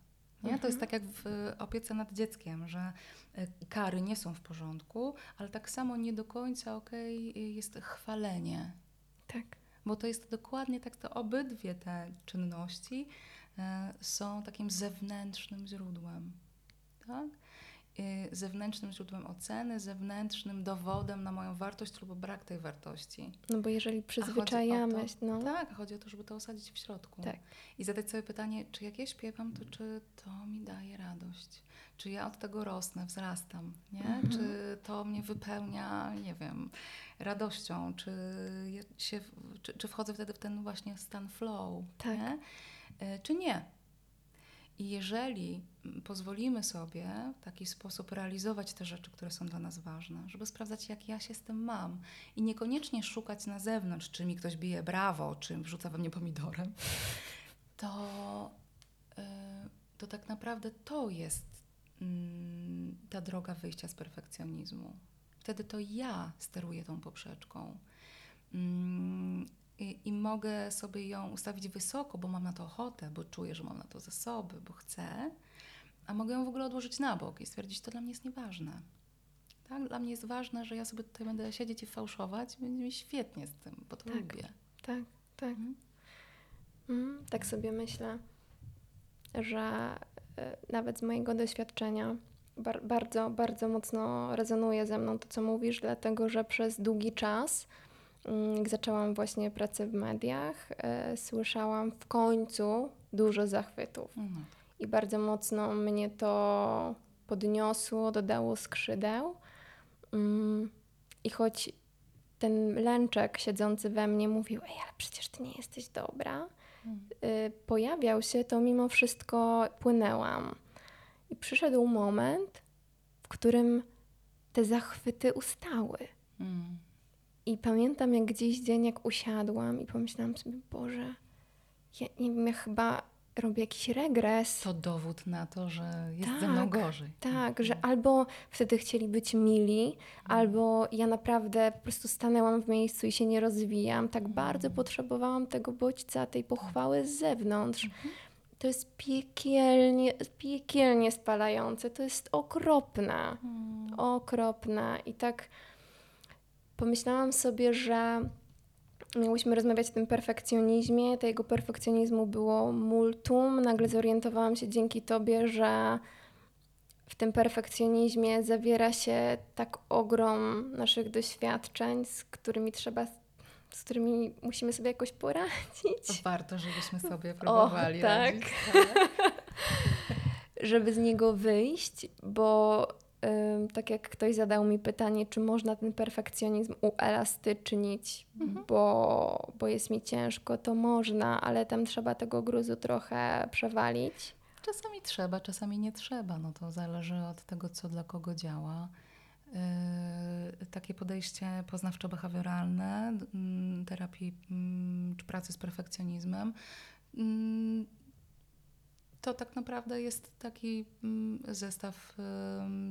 Nie? To jest Mhm. tak jak w y, opiece nad dzieckiem, że y, kary nie są w porządku, ale tak samo nie do końca okej jest chwalenie. Tak. Bo to jest dokładnie tak, to obydwie te czynności e, są takim zewnętrznym źródłem. Tak? y, zewnętrznym źródłem oceny, zewnętrznym dowodem na moją wartość lub brak tej wartości. No bo jeżeli przyzwyczajamy, to, no Tak, chodzi o to, żeby to osadzić w środku. Tak. I zadać sobie pytanie, czy jak ja śpiewam, to czy to mi daje radość? Czy ja od tego rosnę, wzrastam? Nie? Mhm. Czy to mnie wypełnia, nie wiem, radością? Czy, się, czy, czy wchodzę wtedy w ten właśnie stan flow? Tak. Nie? E, Czy nie? I jeżeli pozwolimy sobie w taki sposób realizować te rzeczy, które są dla nas ważne, żeby sprawdzać, jak ja się z tym mam i niekoniecznie szukać na zewnątrz, czy mi ktoś bije brawo, czy wrzuca we mnie pomidorem, to, y, to tak naprawdę to jest ta droga wyjścia z perfekcjonizmu. Wtedy to ja steruję tą poprzeczką. Mm, i, I mogę sobie ją ustawić wysoko, bo mam na to ochotę, bo czuję, że mam na to zasoby, bo chcę, a mogę ją w ogóle odłożyć na bok i stwierdzić, to dla mnie jest nieważne. Tak? Dla mnie jest ważne, że ja sobie tutaj będę siedzieć i fałszować, będzie mi świetnie z tym, bo to Tak. lubię. tak, tak. Mhm. Mm, tak sobie myślę, że nawet z mojego doświadczenia bar- bardzo, bardzo mocno rezonuje ze mną to, co mówisz, dlatego że przez długi czas, mm, jak zaczęłam właśnie pracę w mediach, e, słyszałam w końcu dużo zachwytów. No. I bardzo mocno mnie to podniosło, dodało skrzydeł. Mm, I choć ten lęczek siedzący we mnie mówił, ej, ale przecież ty nie jesteś dobra, pojawiał się, to mimo wszystko płynęłam. I przyszedł moment, w którym te zachwyty ustały. Mm. I pamiętam, jak gdzieś dzień, jak usiadłam i pomyślałam sobie, Boże, ja nie wiem, ja chyba robię jakiś regres. To dowód na to, że jest ze Tak, mną gorzej. Tak, że albo wtedy chcieli być mili, albo ja naprawdę po prostu stanęłam w miejscu i się nie rozwijam. Tak bardzo potrzebowałam tego bodźca, tej pochwały z zewnątrz. To jest piekielnie, piekielnie spalające, to jest okropne, Mm. okropne. I tak pomyślałam sobie, że miałyśmy rozmawiać o tym perfekcjonizmie. Tego perfekcjonizmu było multum. Nagle zorientowałam się dzięki Tobie, że w tym perfekcjonizmie zawiera się tak ogrom naszych doświadczeń, z którymi trzeba, z którymi musimy sobie jakoś poradzić, Warto, żebyśmy sobie próbowali tak. radzić. [LAUGHS] Tak. żeby z niego wyjść, bo tak jak ktoś zadał mi pytanie, czy można ten perfekcjonizm uelastycznić, Mhm. bo, bo jest mi ciężko, to można, ale tam trzeba tego gruzu trochę przewalić. Czasami trzeba, czasami nie trzeba. No to zależy od tego, co dla kogo działa. Yy, takie podejście poznawczo-behawioralne, mm, terapii mm, czy pracy z perfekcjonizmem, mm, to tak naprawdę jest taki mm, zestaw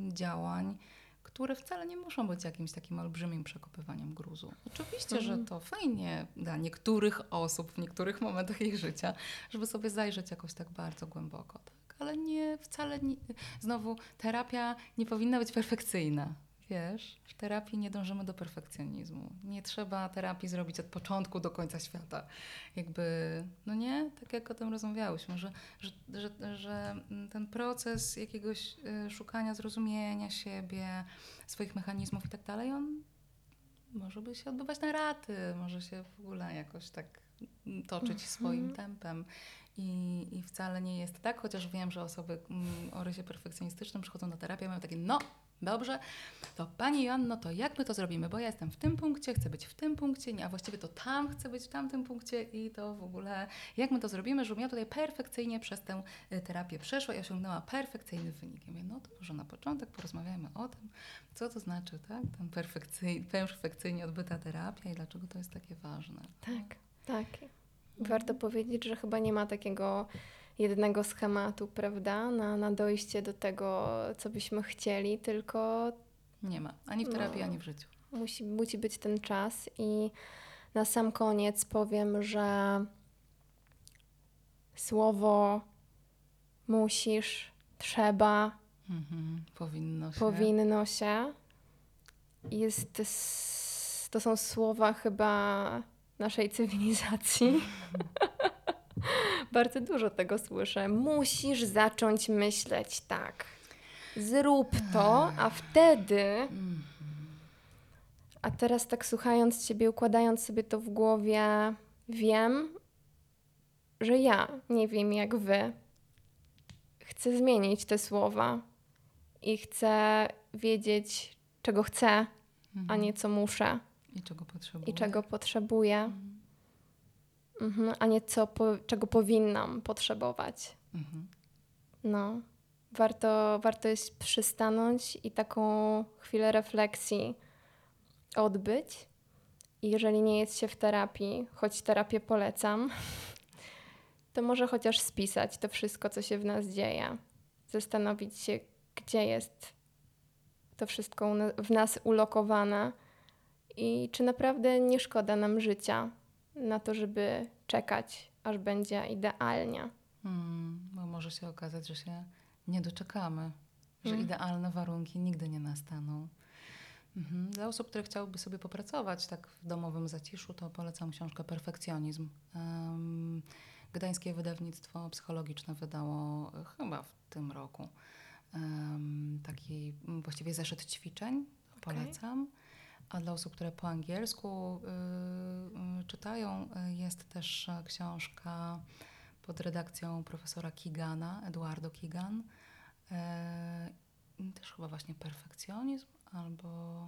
działań, które wcale nie muszą być jakimś takim olbrzymim przekopywaniem gruzu. Oczywiście, że Mhm. to fajnie dla niektórych osób w niektórych momentach ich życia, żeby sobie zajrzeć jakoś tak bardzo głęboko, tak? Ale nie, wcale nie, znowu terapia nie powinna być perfekcyjna. Wiesz, w terapii nie dążymy do perfekcjonizmu. Nie trzeba terapii zrobić od początku do końca świata. Jakby, no nie, tak jak o tym rozmawiałyśmy, że, że, że, że ten proces jakiegoś y, szukania zrozumienia siebie, swoich mechanizmów i tak dalej, on może by się odbywać na raty, może się w ogóle jakoś tak toczyć swoim Mhm. tempem. I, I wcale nie jest tak, chociaż wiem, że osoby mm, o rysie perfekcjonistycznym przychodzą na terapię i mają takie, no dobrze, to Pani Joanno, to jak my to zrobimy? Bo ja jestem w tym punkcie, chcę być w tym punkcie, nie, a właściwie to tam chcę być w tamtym punkcie i to w ogóle, jak my to zrobimy, żebym ja tutaj perfekcyjnie przez tę y, terapię przeszła i osiągnęła perfekcyjny wynik. Ja mówię, no to może na początek porozmawiajmy o tym, co to znaczy, tak, ten perfekcyj, perfekcyjnie odbyta terapia i dlaczego to jest takie ważne. Tak, tak. Warto powiedzieć, że chyba nie ma takiego jednego schematu, prawda, na, na dojście do tego, co byśmy chcieli, tylko Nie ma, ani w terapii, No. ani w życiu. musi, musi być ten czas. I na sam koniec powiem, że słowo musisz, trzeba, Mhm, powinno się. powinno się. Jest, to są słowa chyba naszej cywilizacji. [LAUGHS] [LAUGHS] Bardzo dużo tego słyszę. Musisz zacząć myśleć tak. Zrób to, a wtedy. Mhm. A teraz tak słuchając Ciebie, układając sobie to w głowie, wiem, że ja nie wiem jak Wy. Chcę zmienić te słowa i chcę wiedzieć, czego chcę, a Mhm. nie co muszę I czego potrzebuję. i czego potrzebuję, Mhm. a nie co, po, czego powinnam potrzebować. Mhm. No, warto, warto jest przystanąć i taką chwilę refleksji odbyć. I jeżeli nie jest się w terapii, choć terapię polecam, [LAUGHS] to może chociaż spisać to wszystko, co się w nas dzieje. Zastanowić się, gdzie jest to wszystko w nas ulokowane i czy naprawdę nie szkoda nam życia na to, żeby czekać, aż będzie idealnie. Mm, bo może się okazać, że się nie doczekamy, że Mm. idealne warunki nigdy nie nastaną. Mhm. Dla osób, które chciałyby sobie popracować tak w domowym zaciszu, to polecam książkę Perfekcjonizm. Em, Gdańskie wydawnictwo psychologiczne wydało chyba w tym roku em, taki właściwie zeszyt ćwiczeń. Polecam. A dla osób, które po angielsku y, y, czytają, y, jest też e, książka pod redakcją profesora Kigana, Eduardo Kigan. E, też chyba właśnie perfekcjonizm albo.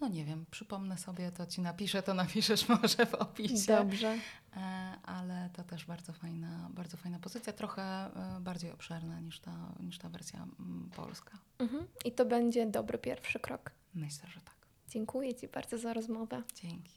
No nie wiem, przypomnę sobie, to ci napiszę, to napiszesz [LAUGHS] może w opisie. Dobrze. E, ale to też bardzo fajna, bardzo fajna pozycja, trochę bardziej obszerna niż ta, niż ta wersja mm, polska. Mhm. I to będzie dobry pierwszy krok. Myślę, że tak. Dziękuję Ci bardzo za rozmowę. Dzięki.